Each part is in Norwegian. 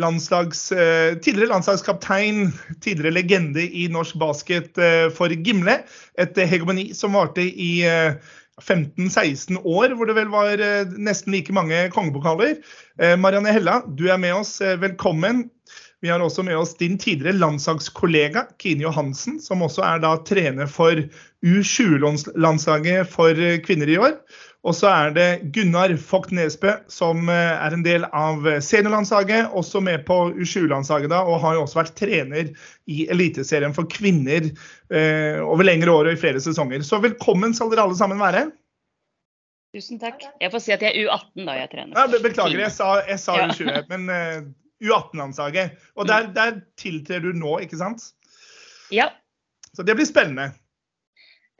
landslags, eh, tidligere landslagskaptein, tidligere legende i norsk basket eh, for Gimle. Et hegemoni som varte i 15-16 år, hvor det vel var nesten like mange kongepokaler. Marianne Hella, du er med oss. Velkommen. Vi har også med oss din tidligere landslagskollega Kine Johansen, som også er da trener for U20-landslaget for kvinner i år. Og så er det Gunnar Vogt Nesbø, som eh, er en del av seniorlandslaget, også med på U20-landslaget da, og har også vært trener i Eliteserien for kvinner eh, over lengre år og i flere sesonger. Så velkommen skal dere alle sammen være. Tusen takk. Jeg får si at jeg er U18 da jeg trener. Ja, beklager, jeg sa, jeg sa U20. Men uh, U18-landslaget. Og der, mm. der tiltrer du nå, ikke sant? Ja. Så det blir spennende.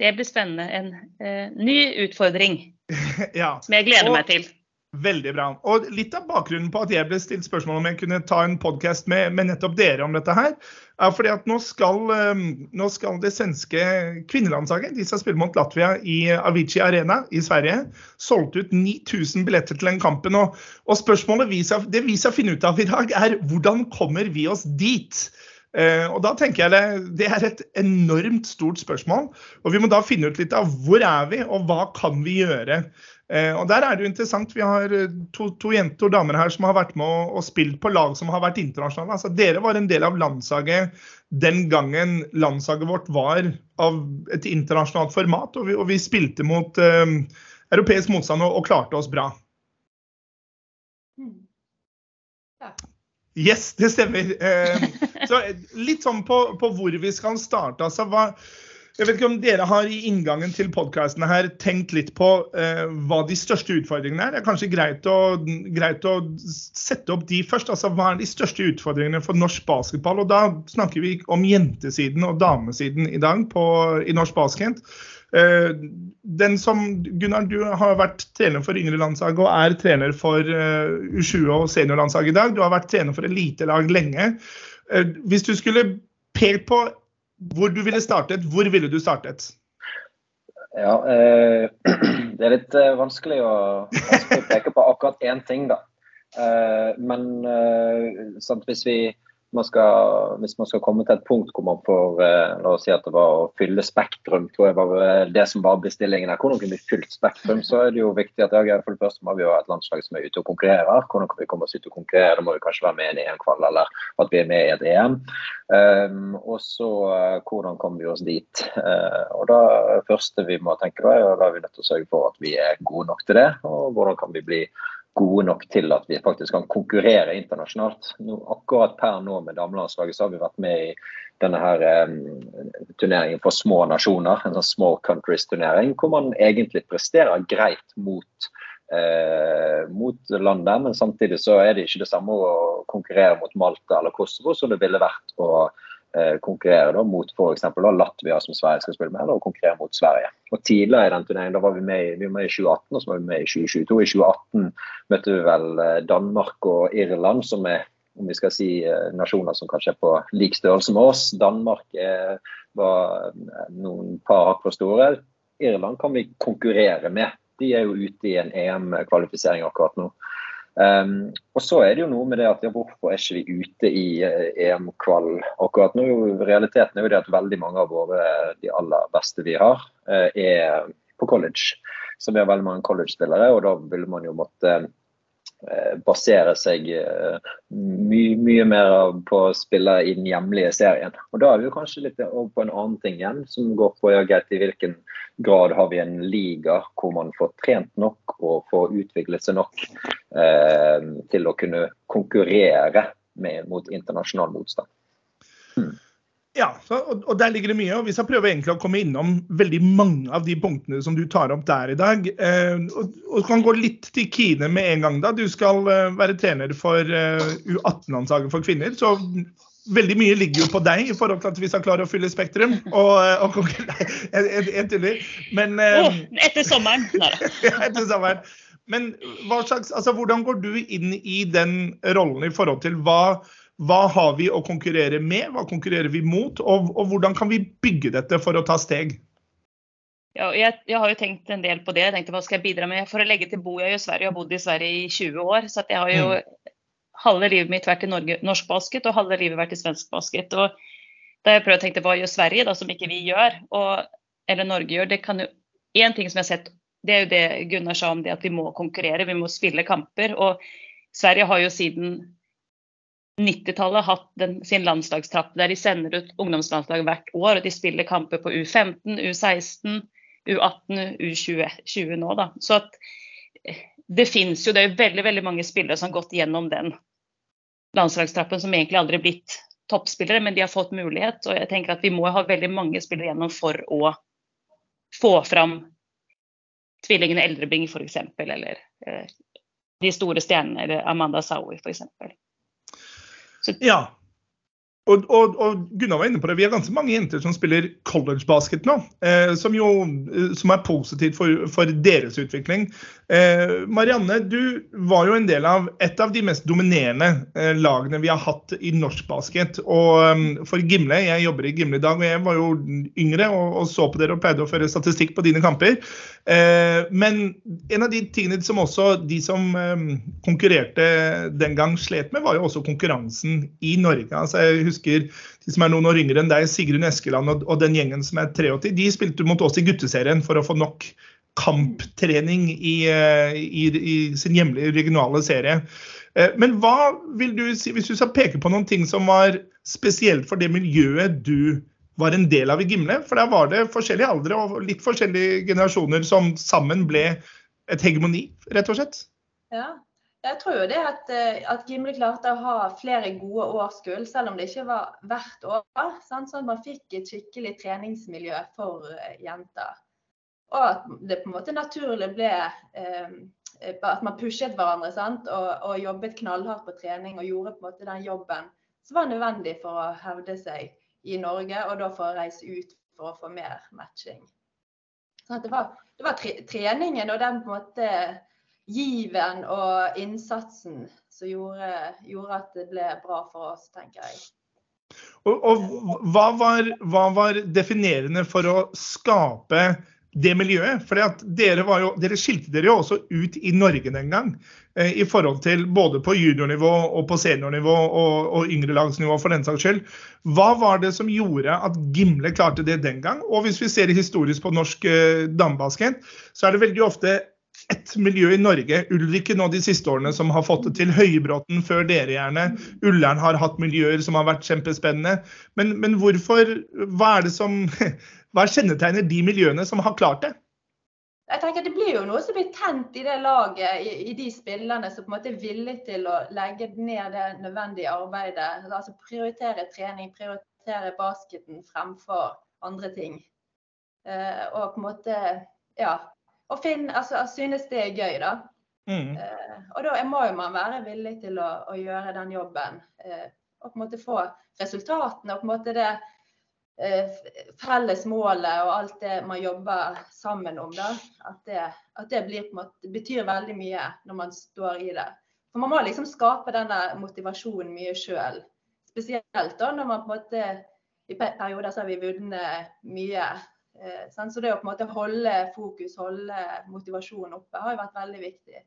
Det blir spennende. En uh, ny utfordring ja. som jeg gleder og, meg til. Veldig bra. Og litt av bakgrunnen på at jeg ble stilt spørsmål om jeg kunne ta en podkast med, med, nettopp dere om dette her, er fordi at nå skal, um, nå skal det svenske kvinnelandslaget de skal spille mot Latvia i Avicii Arena i Sverige. Solgt ut 9000 billetter til den kampen. Og, og spørsmålet vi skal, det vi skal finne ut av i dag, er hvordan kommer vi oss dit? Uh, og da tenker jeg det, det er et enormt stort spørsmål. Og vi må da finne ut litt av hvor er vi, og hva kan vi gjøre. Eh, og der er det jo interessant. Vi har eh, to, to jenter og damer her som har vært med og, og, spilt på lag som har vært internasjonale. Altså, dere var en del av landslaget den gangen landslaget vårt var av et internasjonalt format. Og vi, og vi spilte mot eh, europeisk motstand og, og, klarte oss bra. Yes, det stemmer. Eh, så litt sånn på, på, hvor vi skal starte. Altså, hva, jeg vet ikke om dere har i inngangen til podkastene her tenkt litt på eh, hva de største utfordringene er. Det er kanskje greit å, greit å, sette opp de først. Altså, Hva er de største utfordringene for norsk basketball? Og Da snakker vi om jentesiden og damesiden i dag på, i norsk basket. Eh, den som, Gunnar, du har vært trener for yngre landslag og er trener for eh, U20 og seniorlandslag i dag. Du har vært trener for elitelag lenge. Eh, hvis du skulle pekt på hvor du ville startet, hvor ville du startet? Ja, eh, det er litt eh, vanskelig, å, vanskelig, å, peke på akkurat én ting, da. Eh, men eh, sant, hvis vi man skal, hvis man skal komme til et punkt hvor man får eh, La oss si at det var å fylle Spektrum, tror jeg var det som var bestillingen her. Hvordan kan vi fylt Spektrum? Så er det jo viktig at ja, for det første må vi ha et landslag som er ute og konkurrerer. Hvordan kan vi komme oss ut og konkurrere? Da må vi kanskje være med i en EM-kvall, eller at vi er med i et EM. Um, og så uh, hvordan kommer vi oss dit? Uh, og da første vi må tenke da, er da er vi nødt til å sørge for at vi er gode nok til det. Og hvordan kan vi bli gode nok til at vi faktisk kan konkurrere internasjonalt. Nå, akkurat per nå med damelandslaget så har vi vært med i denne her eh, turneringen for små nasjoner, en sånn small countries-turnering, hvor man egentlig presterer greit mot, eh, mot landet, men samtidig så er det ikke det samme å konkurrere mot Malta eller Kosovo som det ville vært å konkurrere da, mot f.eks. Latvia, som Sverige skal spille med, eller konkurrere mot Sverige. Og Tidligere i den turneringen da var vi med, vi var med i 2018 og så var vi med i 2022. I 2018 møtte vi vel eh, Danmark og Irland, som er om vi skal si eh, nasjoner som kanskje er på lik størrelse med oss. Danmark er, var noen par hakk for store. Irland kan vi konkurrere med. De er jo ute i en EM-kvalifisering akkurat nå. Um, og så er det jo noe med det at ja, hvorfor er ikke vi ute i eh, EM-kvall akkurat nå? Realiteten er jo det at veldig mange av våre, de aller beste vi har, uh, er på college. Så vi har veldig mange college-spillere, og da ville man jo måtte basere seg mye, mye mer på å spille i den hjemlige serien. Og da er vi kanskje litt over på en annen ting igjen, som går på ja, greit, i hvilken grad har vi en liga hvor man får trent nok og får utviklet seg nok eh, til å kunne konkurrere med, mot internasjonal motstand. Hmm. Ja, så, og, og, der ligger det mye. og Vi skal prøve egentlig å komme innom veldig mange av de punktene som du tar opp der i dag. Eh, og, og kan gå litt til Kine med en gang. da. Du skal eh, være trener for eh, U18-landslaget for kvinner. så veldig mye ligger jo på deg i forhold til at vi skal klare å fylle Spektrum. Og, og Nei, jeg tuller. Men oh, Etter sommeren. ja, etter sommeren. Men slags, altså, hvordan går du inn i den rollen i forhold til hva, hva har vi å konkurrere med, hva konkurrerer vi mot, og, og hvordan kan vi bygge dette for å ta steg? Ja, jeg, jeg, har jo tenkt en del på det. Jeg tenkte hva skal jeg bidra med? For å legge til bo, jeg er jo i Sverige og har bodd i Sverige i 20 år. Så jeg har jo mm halve livet mitt vært i Norge, norsk basket, og halve livet vært i svensk basket. Og da jeg prøvd å tenke hva gjør Sverige, da, som ikke vi gjør, og, eller Norge gjør, det kan jo Én ting som jeg har sett, det er jo det Gunnar sa om det at vi må konkurrere, vi må spille kamper. Og Sverige har jo siden 90-tallet hatt den, sin landslagstrapp der de sender ut ungdomslandslag hvert år. og De spiller kamper på U15, U16, U18, U20 nå. da. Så at eh, det finnes jo, det er jo veldig veldig mange spillere som har gått gjennom den landslagstrappen, som egentlig aldri blitt toppspillere, men de har fått mulighet. og jeg tenker at Vi må ha veldig mange spillere gjennom for å få fram tvillingene Eldrebring f.eks., eller eh, de store stjernene, eller Amanda Saui f.eks. Ja. Og, og, og, Gunnar var inne på det, vi har ganske mange jenter som spiller college-basket nå. Eh, som jo eh, som er positivt for, for deres utvikling. Eh, Marianne, du var jo en del av et av de mest dominerende eh, lagene vi har hatt i norsk basket. Og um, for Gimle, jeg jobber i Gimle i dag, og jeg var jo yngre og, og så på dere og pleide å føre statistikk på dine kamper. Eh, men en av de tingene som også de som konkurrerte den gang slet med, var jo også konkurransen i Norge. Altså, jeg husker de som er noen år yngre enn deg, Sigrun Eskeland og, og den gjengen som er 83, de spilte mot oss i gutteserien for å få nok kamptrening i, eh, i, i sin hjemlige regionale serie. Eh, men hva vil du si, hvis du skal peke på noen ting som var spesielt for det miljøet du var en del av i Gimle? For der var det forskjellige aldre og litt forskjellige generasjoner som sammen ble et hegemoni, rett og slett? Ja, jeg tror jo det at, eh, at Gimle klarte å ha flere gode årskull, selv om det ikke var hvert år. Sånn at man fikk et skikkelig treningsmiljø for eh, jenter. Og at det på en måte naturlig ble eh, at man pushet hverandre sant? Og, og, jobbet knallhardt på trening og gjorde på en måte den jobben som var nødvendig for å hevde seg i Norge, og da for å reise ut for å få mer matching. Sånn det var, det var tre, treningen og den på en måte given og innsatsen som gjorde, gjorde, at det ble bra for oss, tenker jeg. Og, og hva, var, hva, var, definerende for å skape det miljøet? For dere, dere, skilte dere jo også ut i Norge den gang. Eh, I forhold til både på juniornivå og på seniornivå og, og yngre for den saks skyld. Hva var det som gjorde at Gimle klarte det den gang? Og hvis vi ser historisk på norsk eh, damebasket, så er det veldig ofte ett miljø i Norge, Ulrikke nå de siste årene, som har fått det til. Høybråten før dere gjerne. Ullern har hatt miljøer som har vært kjempespennende. Men, men hvorfor, hva er det som hva kjennetegner de miljøene som har klart det? Jeg tenker Det blir jo noe som blir tent i det laget, i, i de spillerne som på en måte er villige til å legge ned det nødvendige arbeidet. Altså Prioritere trening, prioritere basketen fremfor andre ting. Uh, og på en måte ja, og finne, altså, synes det er gøy, da. Mm. Uh, og da må jo man være villig til å, å gjøre den jobben. Uh, og på en måte få resultatene og på en måte det uh, felles målet og alt det man jobber sammen om. da, At det, at det blir, måte, betyr veldig mye når man står i det. For man må liksom skape denne motivasjonen mye sjøl. Spesielt da når man på en måte i perioder så har vi vunnet mye Eh, så det å på en måte holde fokus, holde motivasjonen oppe, har jo vært veldig viktig.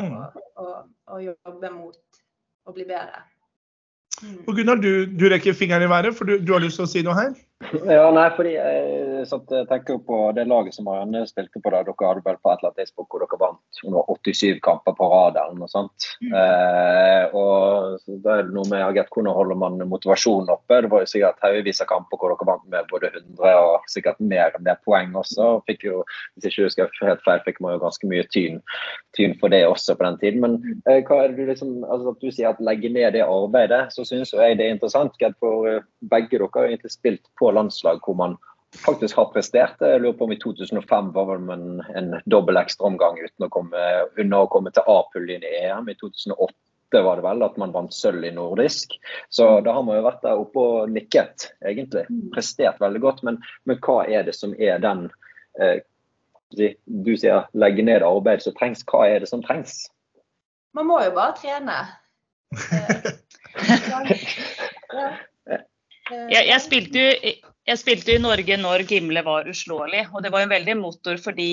Mm. Å jobbe mot å bli bedre. Mm. Og Gunnar, du, du, rekker fingeren i været, for du, du, har lyst til å si noe her? Ja, nei, fordi jeg satt, tenker på det laget som Marianne spilte på da. Dere hadde vel på et eller annet tidspunkt hvor dere vant 87 kamper på rad eller noe sånt. Mm. Eh, og da er det noe med Agert, hvordan holder man motivasjonen oppe? Det var jo sikkert haugevis av kamper hvor dere vant med både 100 og sikkert mer enn det poeng også. Fikk jo, hvis jeg ikke husker helt feil, fikk man jo ganske mye tyn, tyn for det også på den tiden. Men eh, hva er det du liksom, altså at du sier at legge ned det arbeidet, så syns jeg det er interessant. For eh, begge dere har egentlig spilt på landslag hvor man faktisk har prestert. Jeg lurer på om i 2005 var vel en, en dobbel ekstraomgang uten å komme unna å komme til A-puljen i EM. I 2008 var det vel at man vant sølv i nordisk. Så da har man jo vært der oppe og nikket, egentlig. Prestert veldig godt. Men, men hva er det som er den eh, Du sier legge ned arbeid som trengs. Hva er det som trengs? Man må jo bare trene. Jeg, jeg, spilte jo, jeg, spilte i Norge når Gimle var uslåelig, og det var en veldig motor fordi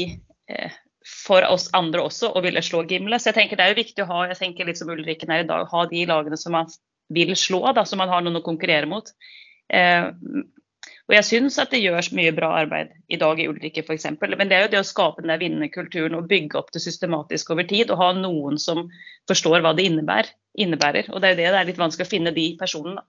eh, for oss andre også å ville slå Gimle. Så jeg tenker det er jo viktig å ha jeg tenker litt som Ulrikken her i dag, ha de lagene som man vil slå, da, som man har noen å konkurrere mot. Eh, og jeg syns at det gjøres mye bra arbeid i dag i Ulrikke f.eks. Men det er jo det å skape den der vinnende kulturen og bygge opp det systematisk over tid. Og ha noen som forstår hva det innebærer. innebærer. Og det er jo det det er litt vanskelig å finne de personene.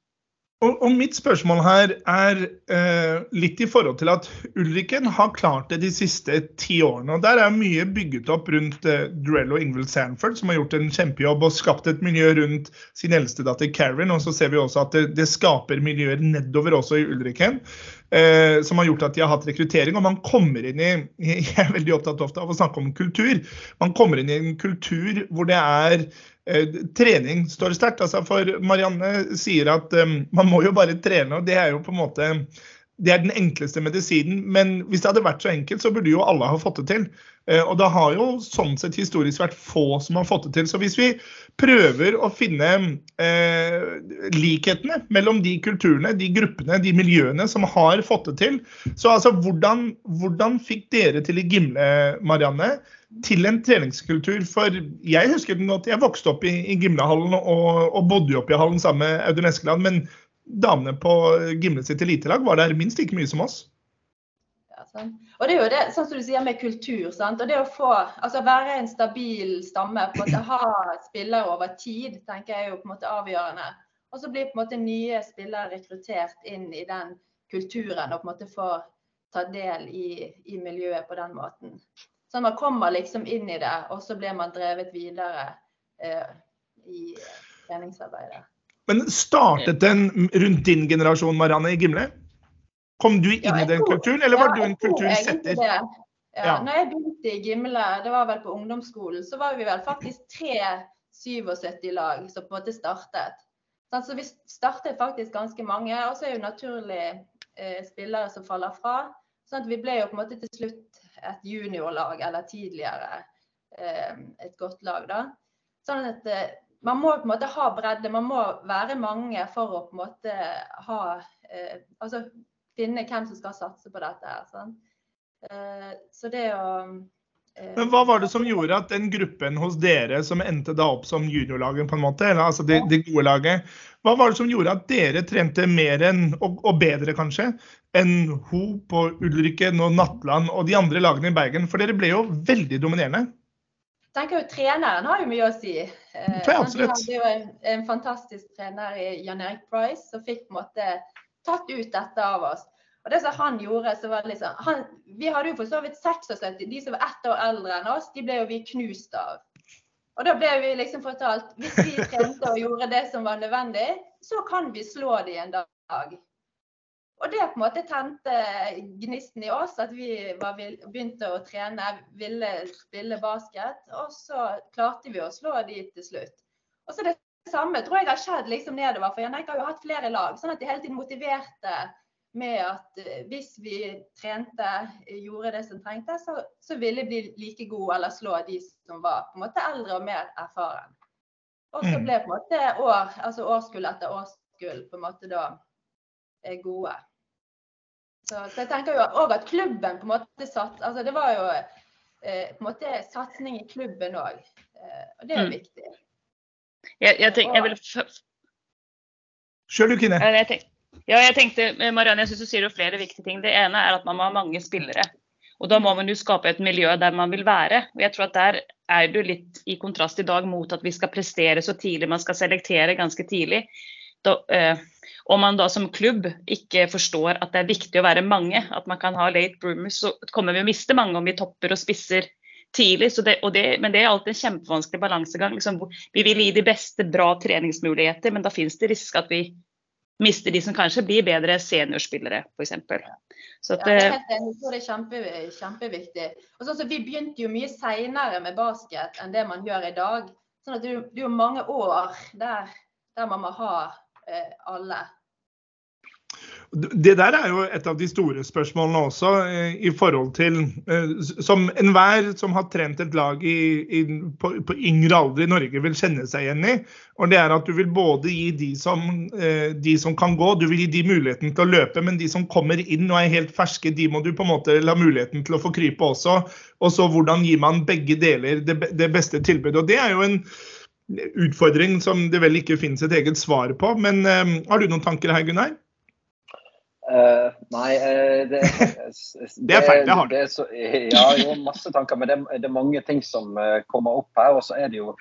Og, og, mitt spørsmål her er eh, litt i forhold til at Ulriken har klart det de siste ti årene. og Der er mye bygget opp rundt eh, og Ingvild Sanford, som har gjort en kjempejobb og skapt et miljø rundt sin eldste datter Karen. Og så ser vi også at det, det skaper miljøer nedover også i Ulriken. Eh, som har gjort at de har hatt rekruttering. Og man kommer inn i Jeg er veldig opptatt ofte av å snakke om kultur. Man kommer inn i en kultur hvor det er trening står sterkt. Altså for Marianne sier at um, man må jo bare trene, og det er jo på en måte det er den enkleste medisinen. Men hvis det hadde vært så enkelt, så burde jo alle ha fått det til. Uh, og det har jo sånn sett historisk vært få som har fått det til. Så hvis vi prøver å finne eh, likhetene mellom de kulturene, de gruppene, de miljøene som har fått det til, så altså hvordan, hvordan fikk dere til i Gimle, Marianne? til en treningskultur. For jeg husker den godt. Jeg vokste opp i, i Gimlehallen og, og bodde jo oppe i hallen sammen med Audun Eskeland. Men damene på Gimle sitt elitelag var der minst like mye som oss. Ja, sånn. Og det er jo det, sånn som du sier med kultur. Sant? Og det å få, altså være en stabil stamme, på en måte ha spillere over tid, tenker jeg er jo på en måte avgjørende. Og så blir på en måte nye spillere rekruttert inn i den kulturen og på en måte få ta del i, i miljøet på den måten. Så man kommer liksom inn i det, og så blir man drevet videre eh, i treningsarbeidet. Men startet den rundt din generasjon, Marianne, i Gimle? Kom du inn ja, i den kulturen, eller var ja, du en kultursetter? Ja, ja. Når jeg begynte i Gimle, det var vel på ungdomsskolen, så var vi vel faktisk tre 77 lag som på en måte startet. Så vi startet faktisk ganske mange, og så er jo naturlig eh, spillere som faller fra. Sånn at vi ble jo på en måte til slutt et juniorlag, eller tidligere eh, et godt lag. da. Sånn at eh, man må på en måte ha bredde, man må være mange for å på en måte ha eh, Altså finne hvem som skal satse på dette her. Sånn. Så det å men Hva var det som gjorde at den gruppen hos dere som endte da opp som juniorlaget, på en måte, eller altså det, de gode laget, hva var det som gjorde at dere trente mer enn, og, og bedre kanskje, enn Ho på Ulriken og Nattland og de andre lagene i Bergen? For dere ble jo veldig dominerende. Tenker jo Treneren har jo mye å si. Eh, ja, absolutt. Vi hadde jo en, en fantastisk trener i Jan Erik Price som fikk på en måte tatt ut dette av oss. Og det som han gjorde, så var liksom han, Vi hadde jo for så vidt 76, de som var ett år eldre enn oss, de ble jo vi knust av. Og da ble vi liksom fortalt hvis vi trente og gjorde det som var nødvendig, så kan vi slå dem en dag. Og det på en måte tente gnisten i oss, at vi var, begynte å trene, ville spille basket. Og så klarte vi å slå de til slutt. Og så det samme tror jeg har skjedd liksom nedover. For Jan Eik har jo hatt flere lag, sånn at de hele tiden motiverte med at eh, hvis vi trente, gjorde det som trengtes, så, så ville vi bli like gode eller slå de som var på en måte eldre og mer erfaren. Og så mm. ble på en måte år, altså årskull etter årskull på en måte da eh, gode. Så, så jeg tenker jo òg at klubben på en måte satt altså Det var jo eh, på en måte satsing i klubben òg. Eh, og det er mm. viktig. Jeg, jeg, tenk, jeg vil Sjøl du, Kine. Jeg, ja, jeg tenkte, eh, Marianne, jeg synes du sier jo flere viktige ting. Det ene er at man må ha mange spillere. Og da må man jo skape et miljø der man vil være. Og jeg tror at der er du litt i kontrast i dag mot at vi skal prestere så tidlig, man skal selektere ganske tidlig. Eh, om man da som klubb ikke forstår at det er viktig å være mange, at man kan ha late broomers, så kommer vi å miste mange om vi topper og spisser tidlig. Det, det, men det er alltid en kjempevanskelig balansegang. Liksom, vi vil gi de beste bra treningsmuligheter, men da finnes det risk at vi mister de som kanskje blir bedre seniorspillere, f.eks. Så at, ja, det er. Jeg tror det er kjempe, kjempeviktig. Og sånn, så vi begynte jo mye seinere med basket enn det man gjør i dag. Sånn at det, er jo mange år der, der man må ha eh, alle. Det der er jo et av de store spørsmålene også, eh, i forhold til eh, Som enhver som har trent et lag i, i, på, på, yngre alder i Norge vil kjenne seg igjen i. Og det er at du vil både gi de som, eh, de som kan gå, du vil gi de muligheten til å løpe, men de som kommer inn og er helt ferske, de må du på en måte la muligheten til å få krype også. Og så hvordan gir man begge deler det, det beste tilbudet. Og det er jo en utfordring som det vel ikke finnes et eget svar på. Men um, har du noen tanker her, Gunnar? Uh, nei, uh, det, det, det, er feil, det har du. Ja, jo, masse tanker. Men det, det, er mange ting som uh, kommer opp her. Og så er det jo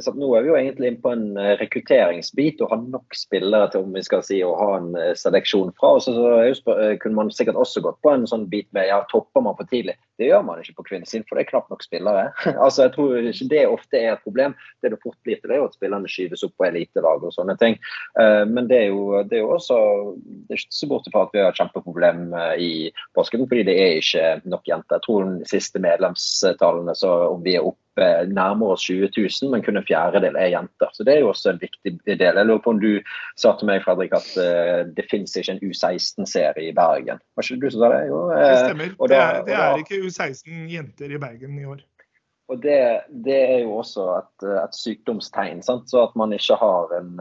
så nå er vi jo egentlig inne på en eh, rekrutteringsbit og har nok spillere til om vi skal si å ha en eh, seleksjon fra. Og så, så kunne man sikkert også gått på en sånn bit med ja, topper man for tidlig. Det gjør man ikke på kvinnesiden, for det er knapt nok spillere. altså Jeg tror ikke det ofte er et problem. Det det fort blir til, det er jo at spillerne skyves opp på elitelag og sånne ting. Men det er jo, det er jo også det er ikke så bort fra at vi har et kjempeproblem i basketen, fordi det er ikke nok jenter. Jeg tror de siste medlemstallene, så om vi er oppe Eh, nærmer oss 20 000, men kun en fjerdedel er jenter. Så Det er jo også en viktig del. Jeg lurer på om du sa til meg Fredrik, at uh, det finnes ikke en U16-serie i Bergen. Var ikke det du som sa det? Jo, uh, det stemmer. Da, det, er, det er ikke U16 jenter i Bergen i år. Og det, det, er jo også et, et sykdomstegn. Sant? Så at man ikke har en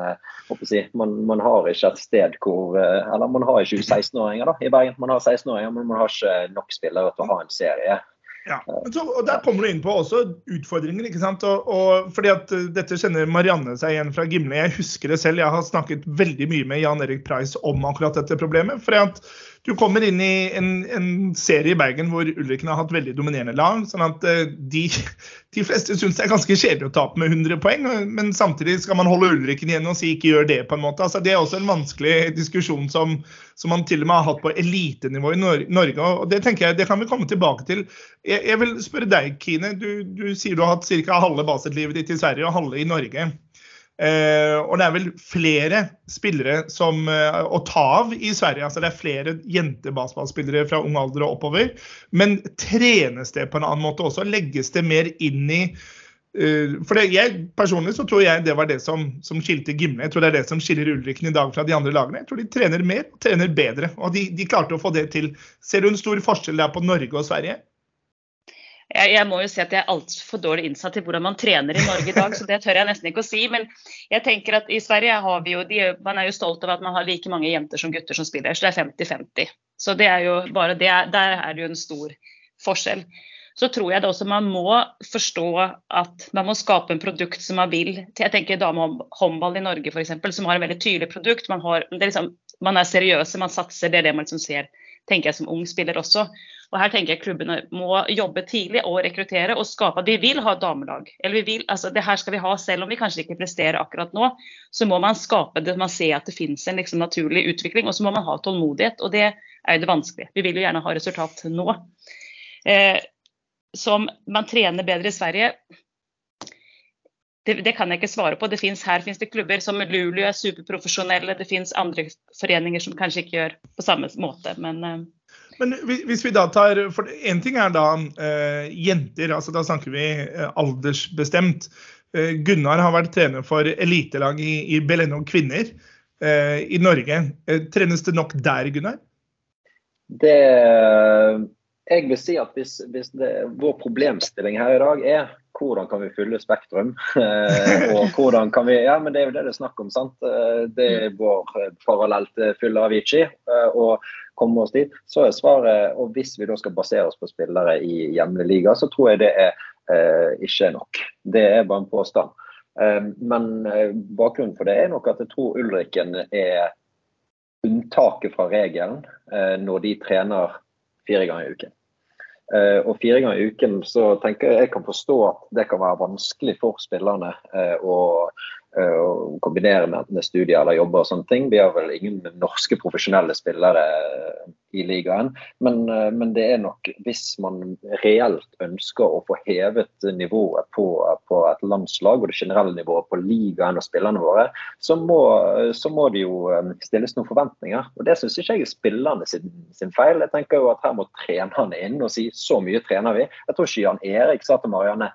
si, man, man, har ikke et sted hvor Eller man har ikke U16-åringer i Bergen. Man har 16-åringer, men man har ikke nok spillere til å ha en serie. Ja, så, og Der kommer du inn på også utfordringer. ikke sant? Og, og, fordi at uh, Dette kjenner Marianne seg igjen fra Gimle. Jeg husker det selv. Jeg har snakket veldig mye med Jan Erik Preis om akkurat dette problemet. fordi at du kommer inn i en, en, serie i Bergen hvor Ulriken har hatt veldig dominerende lag. sånn at uh, de, de, fleste syns det er ganske kjedelig å tape med 100 poeng. Men samtidig skal man holde Ulriken igjen og si ikke gjør det. på en måte. Altså, det er også en vanskelig diskusjon som, som man til og med har hatt på elitenivå i Norge. og Det tenker jeg, det kan vi komme tilbake til. Jeg, jeg vil spørre deg, Kine. Du, du sier du har hatt ca. halve basetlivet ditt i Sverige og halve i Norge. Eh, og det er vel flere spillere som, eh, å ta av i Sverige. altså Det er flere jentebaseballspillere fra ung alder og oppover. Men trenes det på en annen måte også? Legges det mer inn i uh, for det, jeg, Personlig så tror jeg det var det som, som skilte Gimle. Jeg tror det er det som skiller Ulriken i dag fra de andre lagene. Jeg tror de trener mer og trener bedre. Og de, de klarte å få det til. Ser du en stor forskjell der på Norge og Sverige? Jeg, jeg, må jo si at jeg er altfor dårlig innsatt i hvordan man trener i Norge i dag, så det tør jeg nesten ikke å si. Men jeg tenker at i Sverige har vi jo de, Man er jo stolt av at man har like mange jenter som gutter som spiller, så det er 50-50. Så det er jo bare det, der er det jo en stor forskjell. Så tror jeg det også man må forstå at man må skape en produkt som man vil. Jeg tenker damehåndball i Norge f.eks., som har en veldig tydelig produkt. Man, har, er liksom, man er seriøse, man satser. Det er det man liksom ser tenker jeg som ung spiller også. Og her tenker jeg klubbene må jobbe tidlig og rekruttere og skape. Vi vil ha damelag. eller vi vil, altså det her skal vi ha Selv om vi kanskje ikke presterer akkurat nå, så må man skape det. Man ser at det finnes en liksom naturlig utvikling, og så må man ha tålmodighet. Og det er jo det vanskelige. Vi vil jo gjerne ha resultat nå. Eh, som man trener bedre i Sverige, det, det, kan jeg ikke svare på. Finnes, her finnes det klubber som Luleå er superprofesjonelle. Det finnes andre foreninger som kanskje ikke gjør på samme måte. Men, uh... men hvis vi da tar for Én ting er da uh, jenter, altså da snakker vi uh, aldersbestemt. Gunnar har vært trener for elitelag i, i Beleno kvinner i Norge. trenes det nok der, Gunnar? Det jeg vil si at hvis, hvis det, vår problemstilling her i dag er hvordan kan vi fylle Spektrum? Eh, og hvordan kan vi Ja, men det er jo det det er snakk om, sant. Eh, det er vår parallelt parallell til fylle Avicii. Og komme oss dit. Så er svaret Og hvis vi da skal basere oss på spillere i hjemlig liga, så tror jeg det er eh, ikke nok. Det er bare en påstand. Eh, men bakgrunnen for det er nok at jeg tror Ulriken er unntaket fra regelen eh, når de trener fire ganger i uken. Uh, og fire ganger i uken så tenker jeg jeg kan forstå at det kan være vanskelig for spillerne uh, å å kombinere med, enten studier eller jobber og sånne ting. Vi har vel ingen norske profesjonelle spillere i ligaen. Men, men det er nok hvis man reelt ønsker å få hevet nivået på, på et landslag og det generelle nivået på ligaen og spillerne våre, så må, så må det jo um, stilles noen forventninger. Og Det syns ikke jeg er spillerne sin, sin, feil. Jeg tenker jo at Her må trenerne inn og si så mye trener vi. Jeg tror ikke Jan Erik sa til Marianne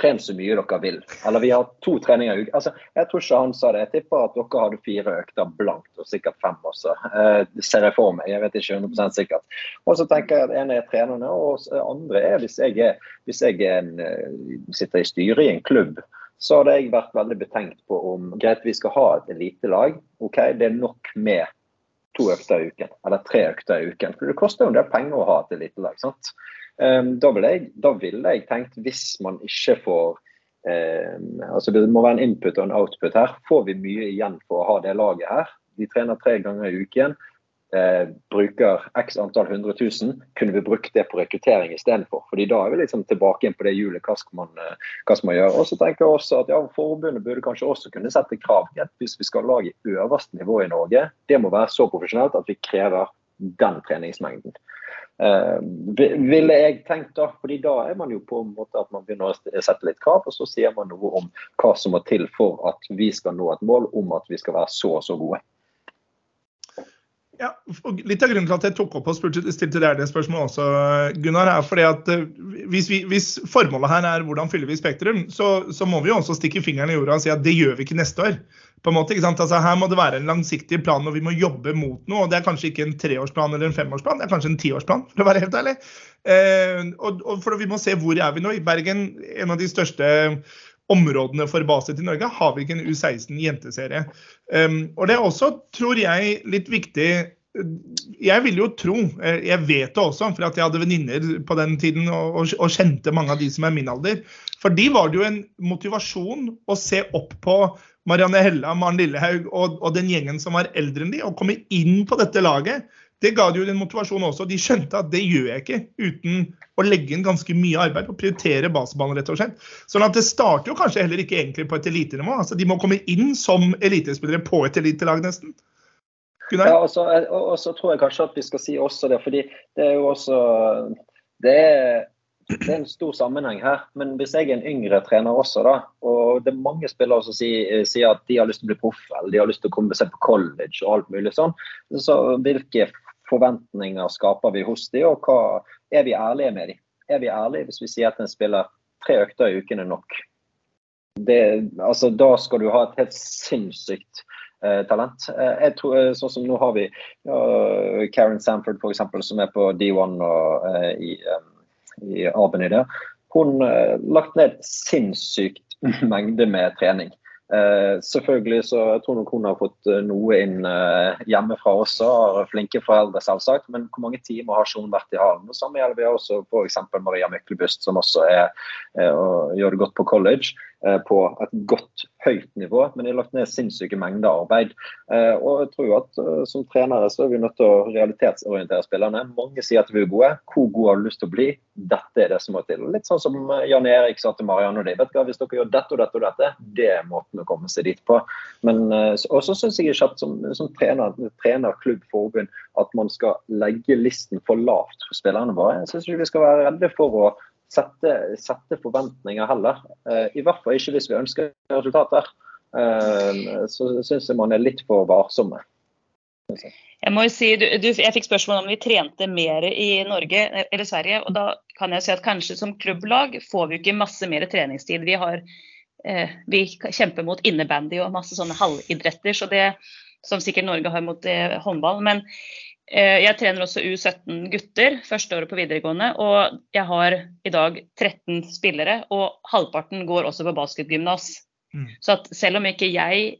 Tren så mye dere vil. Eller vi har to treninger i uken. Altså, jeg tror ikke han sa det. Jeg tipper at dere hadde fire økter blankt, og sikkert fem også. Eh, ser jeg for meg. Jeg vet ikke 100% sikkert. Og så tenker jeg at en er trenerne, og andre er hvis jeg, er, hvis jeg er en, eh, sitter i styret i en klubb så hadde jeg vært veldig betenkt på om greit, vi skal ha et elitelag. OK, det er nok med to økter i uken, eller tre økter i uken. For det koster jo en del penger å ha et elitelag. sant? Um, da ville jeg, vil jeg tenkt, hvis man ikke får um, altså Det må være en input og en output her. Får vi mye igjen for å ha det laget her? Vi trener tre ganger i uken eh, bruker x antall hundre tusen, kunne vi brukt det på rekruttering istedenfor. Fordi da er vi liksom tilbake inn på det hjulet. Hva skal man, eh, hva skal man gjøre? Og så tenker jeg også at ja, Forbundet burde kanskje også kunne sette krav hvis vi skal lage øverste nivå i Norge. Det må være så profesjonelt at vi krever den treningsmengden. Uh, ville jeg tenkt da, fordi da er man jo på en måte at man begynner å sette litt krav, og så sier man noe om hva som må til for at vi skal nå et mål om at vi skal være så og så gode. Ja, litt av grunnen til at jeg tok opp og stilte deg det spørsmålet også, Gunnar, er fordi at eh, hvis, vi, hvis formålet her er hvordan fyller vi Spektrum, så, så, må vi jo også stikke fingeren i jorda og si at det gjør vi ikke neste år. på en måte, ikke sant? Altså, her må det være en langsiktig plan og vi må jobbe mot noe. og Det er kanskje ikke en treårsplan eller en femårsplan, det er kanskje en tiårsplan, for å være helt ærlig. Eh, og, og for Vi må se hvor er vi nå. I Bergen, en av de største områdene for base til Norge, har vi ikke en U16 jenteserie. Um, og det er også, tror jeg, litt viktig jeg vil jo tro, eh, jeg vet det også, for at jeg hadde venninner på den tiden og, og, kjente mange av de som er min alder. For de var det jo en motivasjon å se opp på Marianne Hella, Maren Lillehaug og, og, den gjengen som var eldre enn de, og komme inn på dette laget det ga de jo den motivasjonen også. De skjønte at det gjør jeg ikke uten å legge inn ganske mye arbeid og prioritere basebanen, rett og slett. Sånn at det starter jo kanskje heller ikke egentlig på et elitenivå. Altså, de må komme inn som elitespillere på et elitelag, nesten. Gunnar? Ja, og så tror jeg kanskje at vi skal si også det, fordi det er jo også det er, det er en stor sammenheng her. Men hvis jeg er en yngre trener også, da, og det er mange spillere som sier, sier at de har lyst til å bli proff, eller de har lyst til å komme seg på college og alt mulig sånn, så hvilke forventninger skaper vi hos dem, og hva, er vi ærlige med dem? Er vi ærlige hvis vi sier at en spiller tre økter i uken er nok? Det, altså, da skal du ha et helt sinnssykt eh, talent. Eh, tror, eh, sånn som Nå har vi ja, Karen Samford f.eks., som er på D1 og, eh, i, i Albany der. Hun har lagt ned sinnssykt mengde med trening. Uh, selvfølgelig så jeg tror nok hun har fått uh, noe inn uh, hjemmefra også, har flinke foreldre selvsagt. Men hvor mange timer har ikke hun vært i hallen? Det samme gjelder vi også f.eks. Maria Myklebust, som også er, og gjør det godt på college. På et godt, høyt nivå, men de har lagt ned sinnssyke mengder arbeid. og jeg tror at som trenere så er vi nødt til å realitetsorientere spillerne. Mange sier at vi er gode. Hvor gode har du lyst til å bli? Dette er det som må til. Litt sånn som Jan Erik sa til Marianne og de. vet du hva, Hvis dere gjør dette og dette og dette, det er måten å komme seg dit på. Men eh, også syns jeg ikke at som, som trener, trener, klubb, forbund, at man skal legge listen for lavt for spillerne våre. Jeg syns ikke vi skal være redde for å sette, sette forventninger heller. Eh, I hvert fall ikke hvis vi ønsker resultater. Eh, så syns jeg man er litt for varsomme. Jeg må jo si, du, du, jeg fikk spørsmål om vi trente mer i Norge eller Sverige. og Da kan jeg si at kanskje som klubblag får vi ikke masse mer treningstid. Vi har eh, vi kjemper mot innebandy og masse sånne halvidretter, så det, som sikkert Norge har mot eh, håndball. Men jeg trener også U17 gutter førsteåret på videregående, og jeg har i dag 13 spillere, og halvparten går også på basketgymnas. Mm. Så at selv om ikke jeg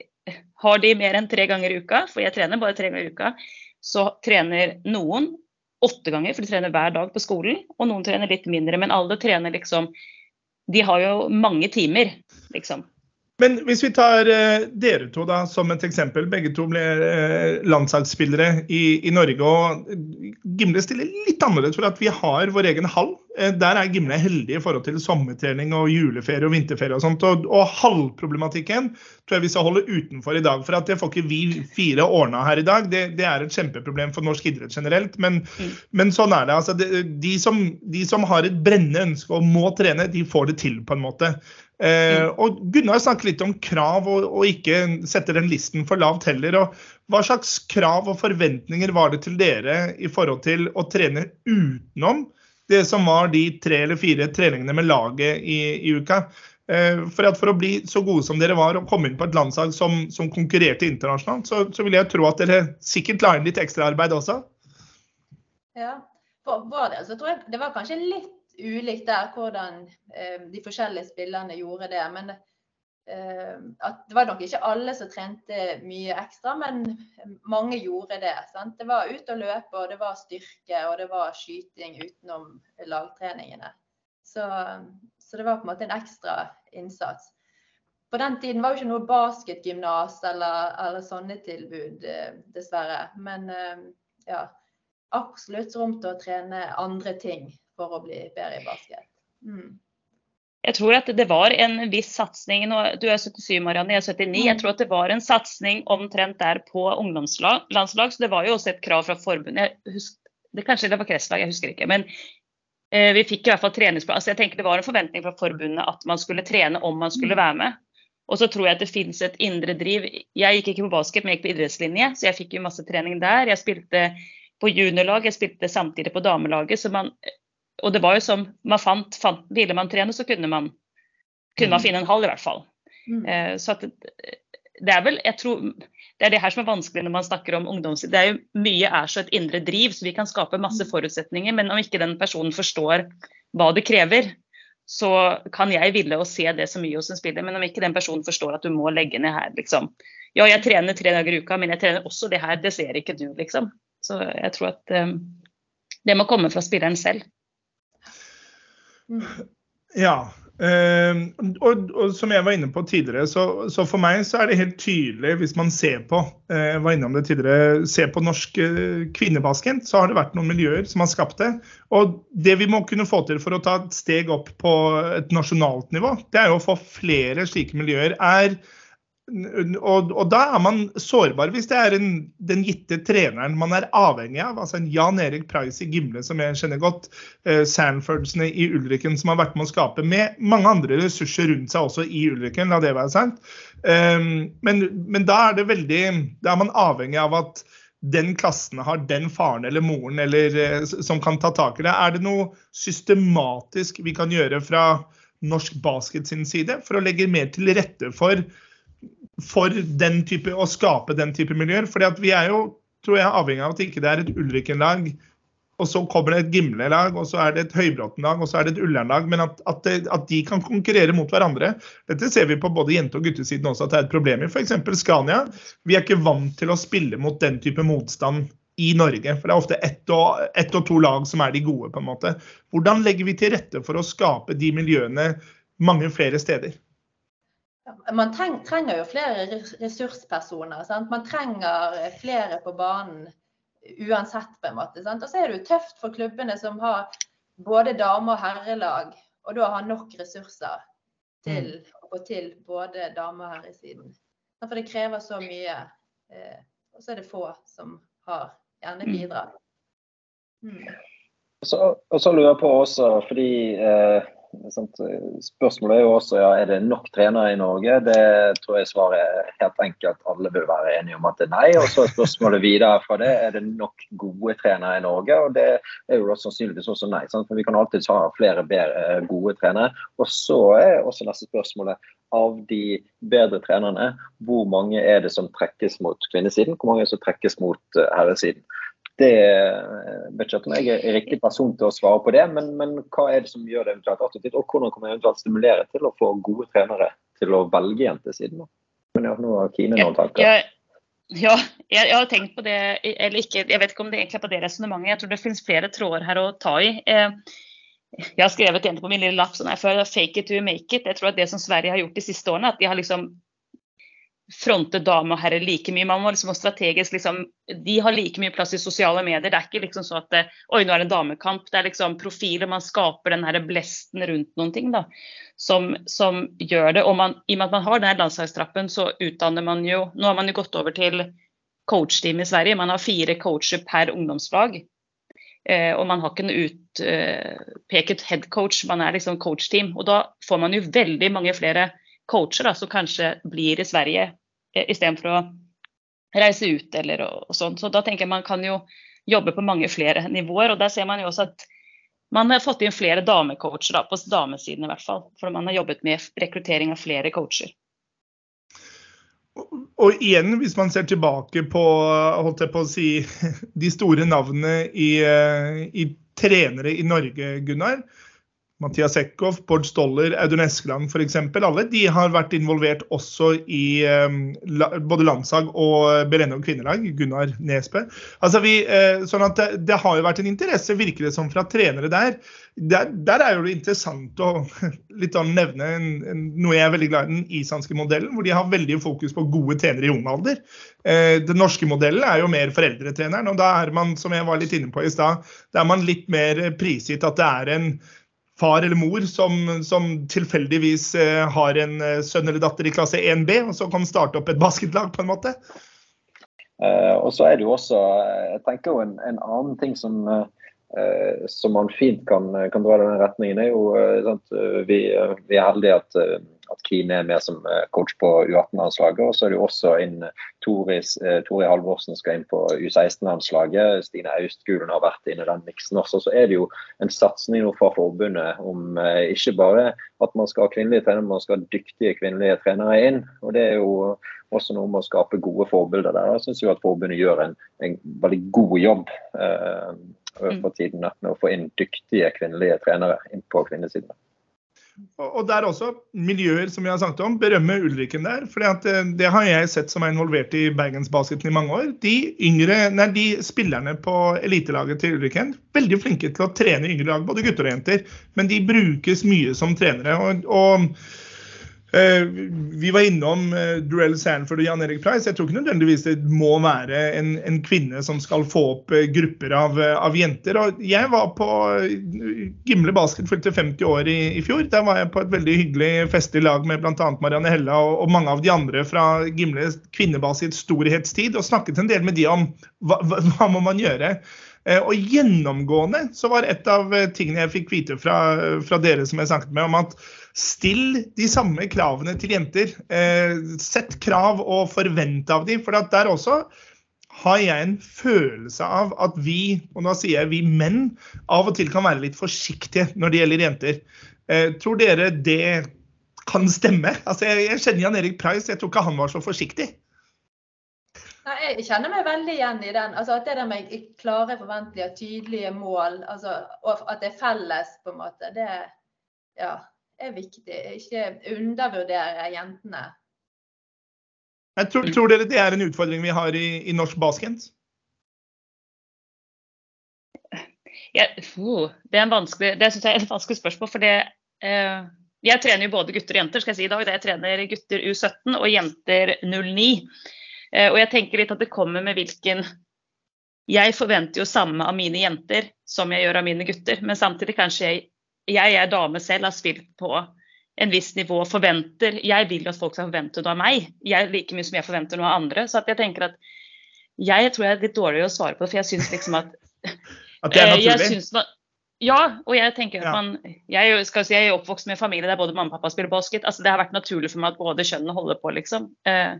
har de mer enn tre ganger i uka, for jeg trener bare tre ganger i uka, så trener noen åtte ganger, for de trener hver dag på skolen. Og noen trener litt mindre, men alle trener liksom de har jo mange timer, liksom. Men hvis vi tar uh, dere to da, som et eksempel. Begge to ble uh, landslagsspillere i, i, Norge. og Gimle stiller litt annerledes for at vi har vår egen hall. Uh, der er Gimle heldig i forhold til sommertrening og juleferie og vinterferie og sånt. Og, og hallproblematikken tror jeg vi skal holde utenfor i dag. For at det får ikke vi fire ordna her i dag. Det, det, er et kjempeproblem for norsk idrett generelt. Men, mm. men sånn er det. altså. det de, som, de som har et brennende ønske og må trene, de får det til på en måte. Eh, mm. og Gunnar snakket litt om krav og, og, ikke sette den listen for lavt heller. og Hva slags krav og forventninger var det til dere i forhold til å trene utenom det som var de tre eller fire treningene med laget i, i uka. Eh, for, for, å bli så gode som dere var og komme inn på et landslag som, som konkurrerte internasjonalt, så, så, vil jeg tro at dere sikkert la inn litt ekstraarbeid også? Ja, for vår det, så tror jeg det var kanskje litt ulikt der hvordan eh, de forskjellige spillerne gjorde det. Men Eh, det var nok ikke alle som trente mye ekstra, men mange gjorde det. Sant? Det var ut og løpe, og det var styrke og det var skyting utenom lagtreningene. Så, så det var på en måte en ekstra innsats. På den tiden var det ikke noe basketgymnas eller, eller sånne tilbud, eh, dessverre. Men ja, absolutt rom til å trene andre ting for å bli bedre i basket. Mm jeg tror at det var en viss satsing. Du er 77, Marianne, jeg er 79. Jeg mm. tror at det var en satsing omtrent der på ungdomslandslag. Så det var jo også et krav fra forbundet. Husker, det Kanskje det var kretslag, jeg husker ikke. Men eh, vi fikk i hvert fall treningsplan. Altså, jeg tenker Det var en forventning fra forbundet at man skulle trene om man skulle mm. være med. Og så tror jeg at det finnes et indre driv. Jeg gikk ikke på basket, men jeg gikk på idrettslinje, så jeg fikk jo masse trening der. Jeg spilte på juniorlag, jeg spilte samtidig på damelaget. så man og det var jo som man fant, fant Ville man trene, så kunne man, kunne man mm. finne en hall, i hvert fall. Mm. Eh, så at det er vel jeg tror, det er det her som er vanskelig når man snakker om ungdoms... Det er jo, mye er så et indre driv, så vi kan skape masse mm. forutsetninger. Men om ikke den personen forstår hva det krever, så kan jeg ville å se det så mye hos en spiller. Men om ikke den personen forstår at du må legge ned her, liksom. Ja, jeg trener tre dager i uka, men jeg trener også det her. Det ser ikke du, liksom. Så jeg tror at um, det må komme fra spilleren selv. Ja. Uh, og, og, som jeg var inne på tidligere, så, så, for meg så er det helt tydelig, hvis man ser på uh, jeg var innom det tidligere, ser på norsk uh, kvinnebasket, så har det vært noen miljøer som har skapt det. Og det vi må kunne få til for å ta et steg opp på et nasjonalt nivå, det er jo å få flere slike miljøer. er og, og, da er man sårbar hvis det er en, den gitte treneren man er avhengig av. altså en Jan Erik Price i Gimle, som jeg kjenner godt. Eh, Sanfordsene i Ulriken, som har vært med å skape med mange andre ressurser rundt seg også i Ulriken. la det være sant. Um, men, men, da er det veldig, da er man avhengig av at den klassen har den faren eller moren eller, eh, som kan ta tak i det. Er det noe systematisk vi kan gjøre fra norsk basket sin side for å legge mer til rette for for den type, å skape den type miljøer. fordi vi er jo tror jeg, avhengig av at ikke det er et Ulriken-lag, og så kommer det et Gimle-lag, og så er det et Høybråten-lag, og så er det et Ullern-lag. Men at, at, det, at, de kan konkurrere mot hverandre. Dette ser vi på både jente- og guttesiden også at det er et problem i. F.eks. Scania. Vi er ikke vant til å spille mot den type motstand i Norge. For det er ofte ett og, ett og to lag som er de gode, på en måte. Hvordan legger vi til rette for å skape de miljøene mange flere steder? Man trenger jo flere ressurspersoner. Sant? Man trenger flere på banen uansett, på en måte. Sant? Og så er det jo tøft for klubbene som har både dame- og herrelag, og da har nok ressurser til mm. å gå til både dame- og herresiden. For det krever så mye. Eh, og så er det få som har gjerne mm. Og så, Og så lurer jeg på også, fordi eh, Spørsmålet er jo også ja, er det nok trenere i Norge. Det tror jeg svaret helt enkelt. Alle bør være enige om at det er nei. Og så er spørsmålet videre fra det er det nok gode trenere i Norge. Og det er jo sannsynligvis også nei. Sant? For vi kan alltid ha flere bedre, eh, gode trenere. Og så er også neste spørsmålet av de bedre trenerne, hvor mange er det som trekkes mot kvinnesiden? Hvor mange er det som trekkes mot eh, herresiden? Det budsjett. jeg er riktig person til å svare på det, men, men hva er det som gjør det eventuelt attraktivt? Og hvordan kan man eventuelt stimulere til å få gode trenere til å velge jentesiden? Men ja, nå har Kine noen tanker. Ja, ja, jeg, jeg, har tenkt på det, eller ikke. Jeg vet ikke om det egentlig er på det resonnementet. Jeg tror det finnes flere tråder her å ta i. Eh, jeg har skrevet igjen på min lille lapp sånn her før, 'fake it to make it'. Jeg tror at det som Sverige har gjort de siste årene, at de har liksom fronte dame og herre like mye. Man må liksom strategisk liksom, De har like mye plass i sosiale medier. Det er ikke liksom sånn at det, oi, nå er det en damekamp. Det er liksom profiler. Man skaper den her blesten rundt noen ting da, som, som gjør det. Og man, i og med at man har den landslagstrappen, så utdanner man jo Nå har man jo gått over til coachteam i Sverige. Man har fire coacher per ungdomslag. Eh, og man har ikke en utpeket eh, headcoach, man er liksom coachteam. Og da får man jo veldig mange flere coacher da, som kanskje blir i Sverige eh, istedenfor å reise ut eller og, sånn. Så da tenker jeg man kan jo jobbe på mange flere nivåer. Og der ser man jo også at man har fått inn flere damecoacher da, på damesiden i hvert fall. For man har jobbet med rekruttering av flere coacher. Og igjen, hvis man ser tilbake på, holdt jeg på å si, de store navnene i, eh, i trenere i Norge, Gunnar, Mathias Eckhoff, Bård Stoller, Audun Eskeland f.eks. Alle de har vært involvert også i um, både landslag og Berenov kvinnelag. Gunnar Nesbø. Altså vi, uh, sånn at det, det, har jo vært en interesse, virker det som, fra trenere der. Der, der er jo det interessant å litt å nevne en, en, noe jeg er veldig glad i, den islandske modellen, hvor de har veldig fokus på gode trenere i ung alder. Uh, den norske modellen er jo mer foreldretreneren, og da er man, som jeg var litt inne på i stad, da er man litt mer prisgitt at det er en far eller mor som, som tilfeldigvis eh, har en eh, sønn eller datter i klasse 1B, og så kan starte opp et basketlag, på en måte? Uh, og så er det jo også jeg tenker jo en, en annen ting som, uh, som man fint kan, kan dra i den retningen, er jo sant, vi, vi, er heldige at at Kine er med som eh, coach på U18-landslaget. Og så er det jo også inn Toris, eh, Tori Halvorsen skal inn på U16-landslaget. Stine Austgulen har vært inne i den miksen også. Så er det jo en satsing fra forbundet om eh, ikke bare at man skal ha kvinnelige trenere, men man skal ha dyktige kvinnelige trenere inn. Og det er jo også noe med å skape gode forbilder der. Jeg syns at forbundet gjør en, en veldig god jobb eh, for tiden med å få inn dyktige kvinnelige trenere inn på kvinnesiden. Og der også, miljøer som vi har snakket om, berømme Ulriken der. For eh, det har jeg sett som er involvert i bergensbasketen i mange år. De, yngre, nei, de spillerne på elitelaget til Ulriken, veldig flinke til å trene yngre lag, både gutter og jenter. Men de brukes mye som trenere. og, og vi var innom eh, Durell Sanford og Jan Erik Price. Jeg tror ikke nødvendigvis det må være en, en kvinne som skal få opp eh, grupper av, av, jenter. Og jeg var på Gimle basket fylte 50 år i, i, fjor. Der var jeg på et veldig hyggelig festlig lag med bl.a. Marianne Hella og, og, mange av de andre fra Gimle kvinnebasets storhetstid, og snakket en del med de om hva, hva må man gjøre. Og gjennomgående så var et av tingene jeg fikk vite fra, fra dere som jeg snakket med, om at Still de samme kravene til jenter. Eh, sett krav og forvent av dem. For der også har jeg en følelse av at vi, og nå sier jeg vi menn, av og til kan være litt forsiktige når det gjelder jenter. Eh, tror dere det kan stemme? Altså, jeg, jeg kjenner Jan Erik Price, jeg tror ikke han var så forsiktig. Nei, Jeg kjenner meg veldig igjen i den. altså At det der med klare forventninger, tydelige mål, altså, og at det er felles, på en måte, det ja, er viktig. Ikke undervurdere jentene. Jeg tror, tror, dere det er en utfordring vi har i, i norsk basket? Ja, oh, det er en vanskelig, det synes jeg er et vanskelig spørsmål. for det, eh, Jeg trener jo både gutter og jenter. skal Jeg si i dag. Jeg trener gutter U17 og jenter 09. Eh, og jeg tenker litt at det kommer med hvilken Jeg forventer jo samme av mine jenter som jeg gjør av mine gutter. Men samtidig kanskje jeg jeg er dame selv, har spilt på en viss nivå og forventer Jeg vil at folk skal forvente noe av meg, jeg like mye som jeg forventer noe av andre. Så jeg tenker at jeg tror jeg er litt dårlig å svare på det, for jeg syns liksom at At det er eh, naturlig? Ja, og jeg tenker at man jeg, skal si, jeg er oppvokst med en familie der både mamma og pappa spiller basket. altså Det har vært naturlig for meg at både kjønnene holder på, liksom. Eh,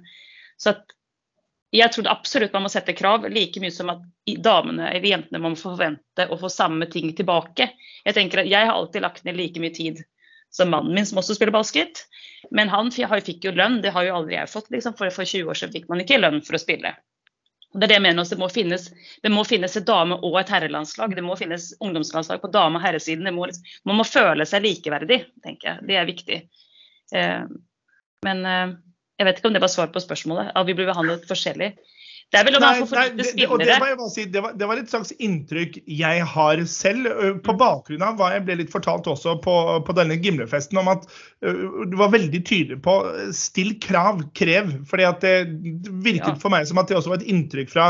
så at jeg tror absolutt man må sette krav, like mye som at damene eller jentene må forvente å få samme ting tilbake. Jeg tenker at jeg har alltid lagt ned like mye tid som mannen min, som også spiller basket. Men han fikk jo lønn, det har jo aldri jeg fått. Liksom, for for 20 år siden fikk man ikke lønn for å spille. Det er det jeg mener også, det må finnes, det må finnes et dame- og et herrelandslag. Det må finnes ungdomslandslag på dame- og herresiden. Må, man må føle seg likeverdig, tenker jeg. Det er viktig. Eh, men eh, jeg vet ikke om det var svar på spørsmålet, at vi blir behandlet forskjellig. Det er vel om man får for lite spillere. Det, det, si, det, var, det, var, et slags inntrykk jeg har selv, på bakgrunn av hva jeg ble litt fortalt også på, på denne Gimlefesten, om at du var veldig tydelig på still krav, krev. fordi at det virket ja. for meg som at det også var et inntrykk fra,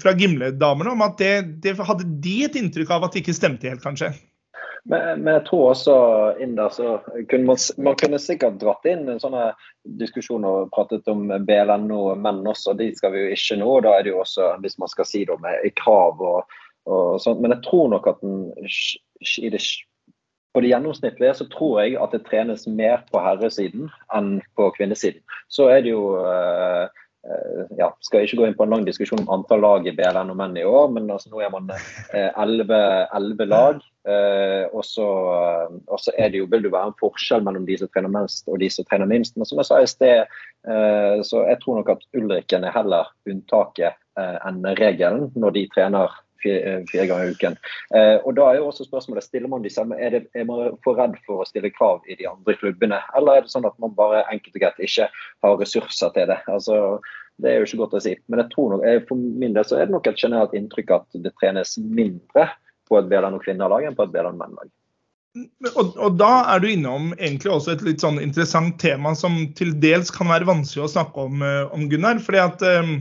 fra Gimle-damene om at det, det hadde de et inntrykk av at det ikke stemte helt, kanskje. Men, men, jeg tror også inn der så kunne man, man kunne sikkert dratt inn en sånn diskusjon og pratet om BLNO menn også. De skal vi jo ikke nå. Da er det jo også, hvis man skal si det med krav og, og sånt. Men jeg tror nok at den, i det, på det gjennomsnittlige så tror jeg at det trenes mer på herresiden enn på kvinnesiden. Så er det jo uh, ja, skal ikke gå inn på en lang diskusjon om antall lag i BLN og menn i år, men altså, nå er man elleve lag. Eh, og så er det jo, vil det være en forskjell mellom de som trener mest og de som trener minst. Men som jeg sa i sted, eh, så jeg tror nok at Ulriken er heller unntaket eh, enn regelen når de trener fire, fire, ganger i uken. Eh, og da er jo også spørsmålet, stiller man de samme, er, det, er, man for redd for å stille krav i de andre klubbene, eller er det sånn at man bare enkelt og greit ikke har ressurser til det? Altså, det er jo ikke godt å si. Men jeg tror nok, for min del så er det nok et generelt inntrykk at det trenes mindre på et BLN- og kvinnelag enn på et BLN- mennlag. Og, og, da er du innom egentlig også et litt sånn interessant tema som til dels kan være vanskelig å snakke om, eh, om Gunnar. fordi at um,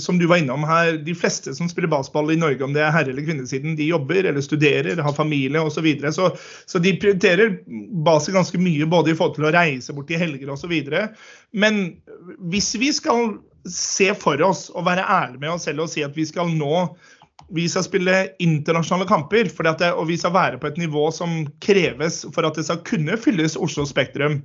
som du var innom her, De fleste som spiller baseball i Norge, om det er herre- eller kvinnesiden, de jobber eller studerer, har familie osv. Så, videre. så Så de prioriterer base ganske mye, både i forhold til å reise bort i helger osv. Men hvis vi skal se for oss og være ærlige med oss selv og si at vi skal nå vi skal spille internasjonale kamper, det, og vi skal være på et nivå som kreves for at det skal kunne fylles Oslo Spektrum.